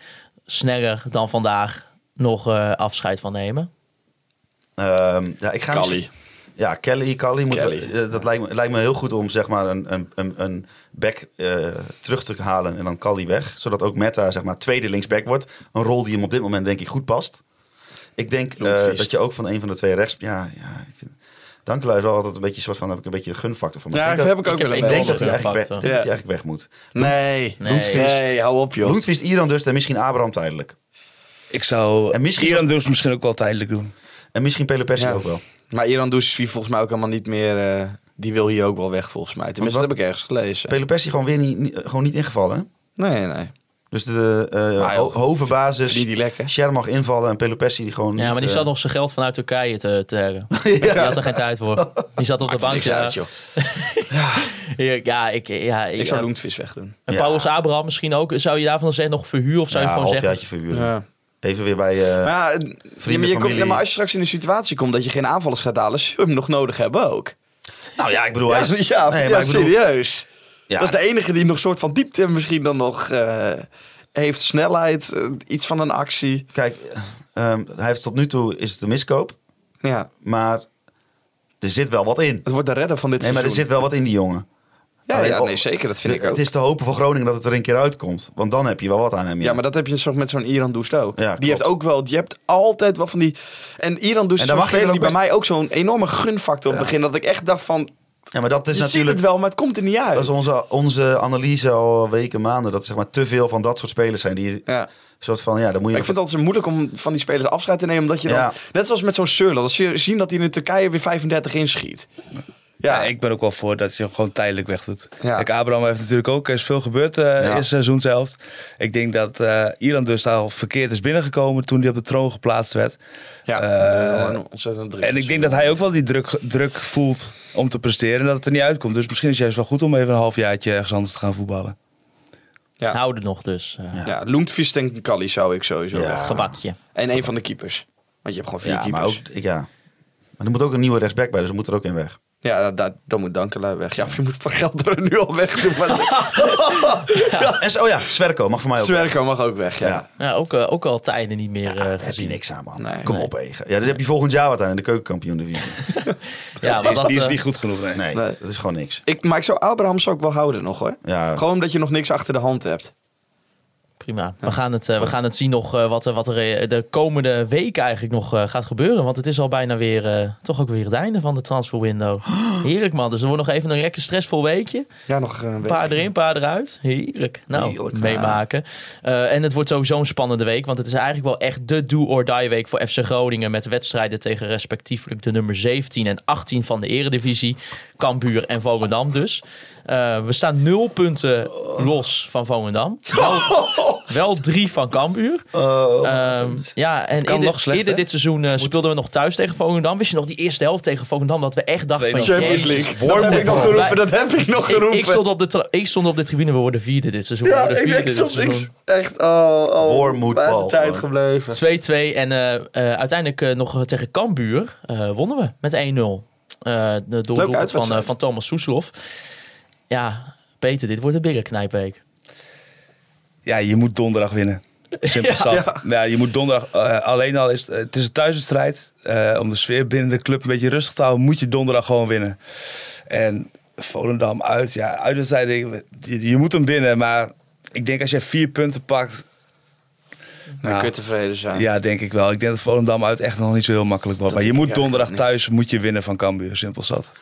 sneller dan vandaag nog eh, afscheid van nemen? Ehm, ja, ik ga Kali. Ja, Kelly, Kali. Moet, Kelly. eh, dat lijkt me, lijkt me heel goed om zeg maar een, een, een, een back eh, terug te halen en dan Kali weg. Zodat ook Meta zeg maar tweede linksback wordt. Een rol die hem op dit moment denk ik goed past. Ik denk eh, dat je ook van een van de twee rechts... Ja, ja ik vind, Dankelui is wel altijd een beetje soort van, heb ik een beetje de gunfactor voor me. Ja, ik dat denk heb ik ook ik wel ik denk dat hij eigenlijk, weg, moet. Nee. Nee. Nee, hou op joh. Loentvist, Iran dus en misschien Abraham tijdelijk. Ik zou En misschien Iran dus misschien ook wel tijdelijk doen. En misschien Pelopessi Ja. ook wel. Maar Iran Doucesvi volgens mij ook helemaal niet meer... eh, die wil hier ook wel weg volgens mij. Tenminste, dat heb ik ergens gelezen. Pelopessi gewoon weer niet, niet- gewoon niet ingevallen. hè? Nee, nee. Dus de eh ho- joh, hovenbasis, die lekker. Sher mag invallen en Pelopessi die gewoon Ja, niet, maar die eh, zat nog zijn geld vanuit Turkije te, te hebben. [laughs] Die had er geen tijd voor. Die zat op de bank. Niks Ja, uit, joh. [laughs] ja, ik, ja, ik, Ik zou ja. Loentvis wegdoen. En Ja. Paulus Abraham misschien ook. Zou je daarvan zeggen nog verhuur? Of zou ja, je gewoon zeggen... halfjaartje verhuren. Even weer bij... eh, Maar, ja, ja, maar, je komt, maar als je straks in een situatie komt dat je geen aanvallers gaat halen, zul je hem nog nodig hebben ook. nou ja, ik bedoel... Ja, hij is- ja, nee, maar ik bedoel, serieus. Dat is de enige die nog soort van diepte misschien dan nog eh, heeft. Snelheid, eh, iets van een actie. Kijk, ehm, hij heeft tot nu toe is het een miskoop, Ja, maar er zit wel wat in. het wordt de redder van dit Nee, maar er zit wel wat in die jongen. Ja, Alleen ja nee, zeker. Dat vind ik ook. Het is te hopen voor Groningen dat het er een keer uitkomt. Want dan heb je wel wat aan hem. Ja, maar dat heb je zo met zo'n Iran Doest ook. Ja, die heeft ook wel, je hebt altijd wel van die. En Iran Doest En is speler er die ook bij mij ook zo'n enorme gunfactor op het begin. Dat ik echt dacht van, Ja, maar dat is je ziet natuurlijk... het wel, maar het komt er niet uit. Dat is onze, onze analyse al weken, maanden. Dat er zeg maar, te veel van dat soort spelers zijn. Die Ja. soort van, ja, dan moet je... Maar ik vind het altijd moeilijk om van die spelers afscheid te nemen. Omdat je dan, Ja. net zoals met zo'n Surl, als je zien dat hij in Turkije weer 35 inschiet. Ja, ik ben ook wel voor dat je hem gewoon tijdelijk weg doet. Ja. Kijk, Abraham heeft natuurlijk ook er is veel gebeurd eh Ja. in het seizoen zelf. Ik denk dat eh Iran dus al verkeerd is binnengekomen toen hij op de troon geplaatst werd. Ja, Eh, een ontzettend druk. En ik denk dat hij ook wel die druk, druk voelt om te presteren en dat het er niet uitkomt. Dus misschien is het juist wel goed om even een halfjaartje ergens anders te gaan voetballen. Ja. Houden nog dus. eh, Ja, Loentvis en Kali zou ik sowieso Ja. Gebakje. En een van de keepers. Want je hebt gewoon vier Ja, maar keepers. ook... Ik, ja. Maar er moet ook een nieuwe rechtsback bij, dus er moet er ook in weg. Ja, dat, dan moet Dankelui weg. Ja, of je moet van geld er nu al weg doen. Maar [laughs] En zo, oh ja, Sverko mag voor mij ook weg. Zwerko mag ook weg, ja. Ja. Ja, ook, eh, ook al tijden niet meer eh, Daar heb je gezien. niks aan, man. Nee, Kom nee. op, Ege. Ja, dus heb je volgend jaar wat aan in de keukenkampioen divisie. [laughs] Ja, maar dat, die is eh, niet goed genoeg, nee. Nee, Nee. dat is gewoon niks. Ik, maar ik zou Abraham zou ik wel houden nog hoor. Ja, Gewoon omdat je nog niks achter de hand hebt. Prima. We, gaan het, eh, we gaan het zien nog eh, wat, er- wat er eh, de komende weken eigenlijk nog gaat gebeuren. Want het is al bijna weer, toch ook weer het einde van de transfer window. [gasps] Heerlijk man. Dus er wordt nog even een lekker stressvol weekje. Ja, nog een week. paar erin, paar eruit. Heerlijk. Nou, Heerlijk, meemaken. En het wordt sowieso een spannende week. Want het is eigenlijk wel echt de do-or-die week voor FC Groningen. Met wedstrijden tegen respectievelijk de nummer 17 en 18 van de eredivisie. Cambuur en Volendam dus. Eh, we staan nul punten los van Volendam. Wel, [laughs] wel drie van Cambuur. Ehm, ja, en kan eerder, nog slechter. eerder dit seizoen eh, speelden we nog thuis tegen Volendam. Wist je nog die eerste helft tegen Volendam? Dat we echt dachten van... Champions League. Dat heb ik nog geroepen, dat heb ik nog ik, geroepen. ik, stond op de ik stond op de tribune, we worden vierde dit seizoen. we ja, ik, vierde ik dit stond ik, seizoen. echt oh, oh, tijd gebleven. 2-2 en eh, eh, uiteindelijk nog tegen Cambuur eh, wonnen we met 1-0. Eh de doelpunt van, van Thomas Soeslof. Ja, Peter, dit wordt een bigger knijpweek. Ja, je moet donderdag winnen. Simpel [laughs] zat. Ja. je moet donderdag, eh, alleen al is het, het is een thuiswedstrijd. eh, om de sfeer binnen de club een beetje rustig te houden, moet je donderdag gewoon winnen. En Volendam uit, ja, uitwedstrijden, je, je moet hem winnen. Maar ik denk als je vier punten pakt, Dan nou, kun je tevreden zijn. ja, denk ik wel. Ik denk dat Volendam uit echt nog niet zo heel makkelijk wordt. Maar je moet donderdag thuis moet je winnen van Cambuur. Simpel zat.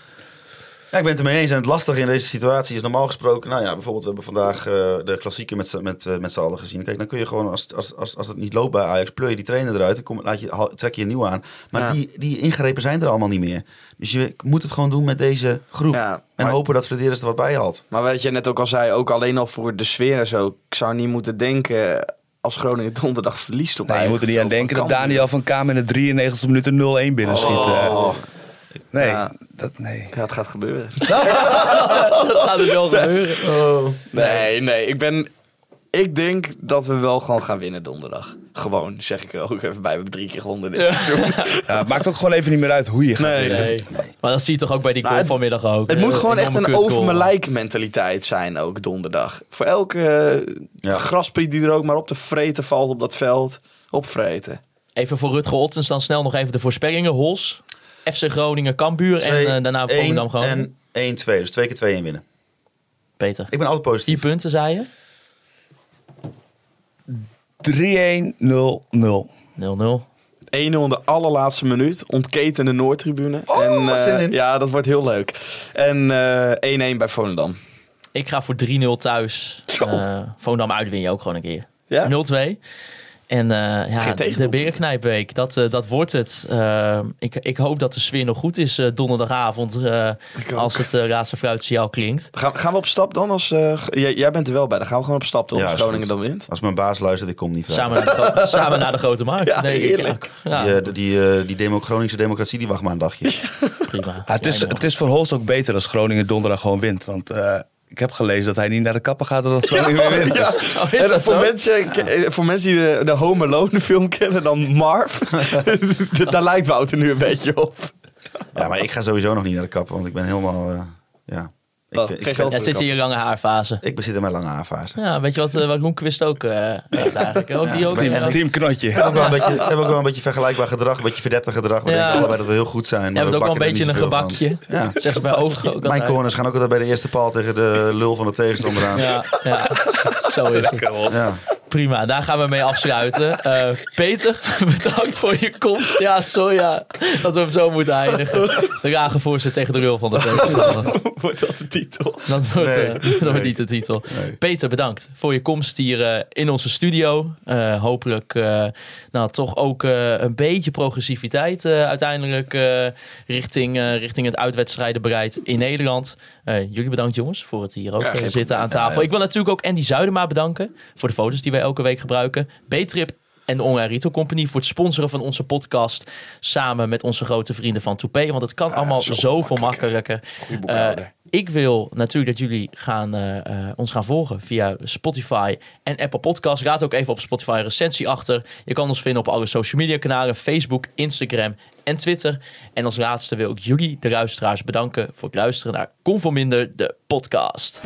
Ja, ik ben het ermee eens. En het lastige in deze situatie is normaal gesproken... Nou ja, bijvoorbeeld we hebben vandaag eh, de klassieker met, z'n- met, eh, met z'n allen gezien. Kijk, dan kun je gewoon, als, als, als, als het niet loopt bij Ajax... pleur je die trainer eruit en kom, laat je, haal- trek je een nieuw aan. Maar Ja. die, die ingrepen zijn er allemaal niet meer. Dus je moet het gewoon doen met deze groep. Ja, en maar- hopen dat Flederis er wat bij haalt. Maar wat je net ook al zei, ook alleen al voor de sfeer en zo. Ik zou niet moeten denken als Groningen donderdag verliest op Nee, je moet er niet aan denken dat. Daniel van Kamer in de 93 minuten 0-1 binnenschiet. eh. Nee, Ja. dat, nee. Ja, het gaat gebeuren. [laughs] dat gaat er wel gebeuren. Nee, nee, ik ben... Ik denk dat we wel gewoon gaan winnen donderdag. Gewoon, zeg ik er ook even bij. We hebben drie keer gewonnen dit seizoen. [laughs] Ja, het maakt ook gewoon even niet meer uit hoe je gaat Nee, winnen. Nee. Maar dat zie je toch ook bij die Nou, goal het- vanmiddag ook. Het moet gewoon echt een over mijn lijk mentaliteit zijn ook donderdag. Voor elke eh, Ja. graspriet die er ook maar op te vreten valt op dat veld, opvreten. Even voor Rutger Ottens dan snel nog even de voorspellingen. Hols, FC Groningen, Cambuur en eh, daarna Volendam gewoon. En 1-2. Dus twee keer 2-1 winnen. Peter, Ik ben altijd vier positief. punten zei je? 3-1-0-0. 0-0. 1-0 in de allerlaatste minuut. Ontketen in de Noordtribune. Oh, en, eh, zin in. ja, dat wordt heel leuk. En eh 1-1 bij Volendam. Ik ga voor 3-0 thuis. Uh, Volendam uit win je ook gewoon een keer. Ja? 0-2. En eh, ja, de berenknijpweek, dat, eh, dat wordt het. Eh, ik, ik hoop dat de sfeer nog goed is donderdagavond. eh, als het uh, Raadse fruitsignaal klinkt. Gaan, gaan we op stap dan? Als, eh, jij, jij bent er wel bij. Dan gaan we gewoon op stap toch? Ja, als Groningen dan wint. Als mijn baas luistert, ik kom niet vrij. Samen naar, de gro- [laughs] samen naar de grote markt. Ja, denk ik. heerlijk. Ja, Die, die, die demo Groningse democratie, die wacht maar een dagje. [laughs] prima. Ja, het, is, het is voor Holst ook beter als Groningen donderdag gewoon wint. Want eh, ik heb gelezen dat hij niet naar de kapper gaat doordat Groningen [laughs] weer wint. Oh, is En dat voor, zo? mensen, eh, voor mensen die de, de Home Alone [laughs] film kennen, dan Marv. [laughs] Daar lijkt Wouter nu een beetje op. Ja, maar ik ga sowieso nog niet naar de kapper, want ik ben helemaal... eh, ja. Ik, vind- ik. Ja, zit in je lange haarfase. ik bezit in mijn lange haarfase. Ja, weet je wat, eh, wat Loenquist ook eh heeft eigenlijk? Ook die ook. Team, team Knotje. We hebben ook wel een beetje, we hebben ook wel een beetje vergelijkbaar gedrag, een beetje verdette gedrag. We Ja. denken allebei dat we heel goed zijn. Je maar hebt we ook wel een beetje een van. gebakje. Ja. [laughs] Zeg ze bij over ook Mijn corners gaan ook altijd bij de eerste paal tegen de lul van de tegenstander aan. Ja, ja, zo is het. Ja. Prima, daar gaan we mee afsluiten. Eh, Peter, [laughs] bedankt voor je komst. Ja, sorry ja, dat we hem zo moeten eindigen. De rage voorzet tegen de rul van de [laughs] tegenstander. Wordt dat de titel? Dat wordt, Nee, eh, dat wordt niet de titel. Nee. Peter, bedankt voor je komst hier eh, in onze studio. Hopelijk nou, toch ook een beetje progressiviteit uiteindelijk richting, richting het uitwedstrijdenbereid in Nederland. Eh, jullie bedankt jongens voor het hier ook Ja, eh, zitten aan tafel. Ik wil natuurlijk ook Andy Zuidema bedanken voor de foto's die wij elke week gebruiken. B-Trip en de Online Retail Company voor het sponsoren van onze podcast. Samen met onze grote vrienden van Toupé. Want het kan allemaal zoveel makkelijker. Ik wil natuurlijk dat jullie gaan, eh, eh, ons gaan volgen via Spotify en Apple Podcasts. Raad ook even op Spotify een recensie achter. Je kan ons vinden op alle social media kanalen. Facebook, Instagram en Twitter. En als laatste wil ik jullie, de luisteraars, bedanken voor het luisteren naar Conforminder, de podcast.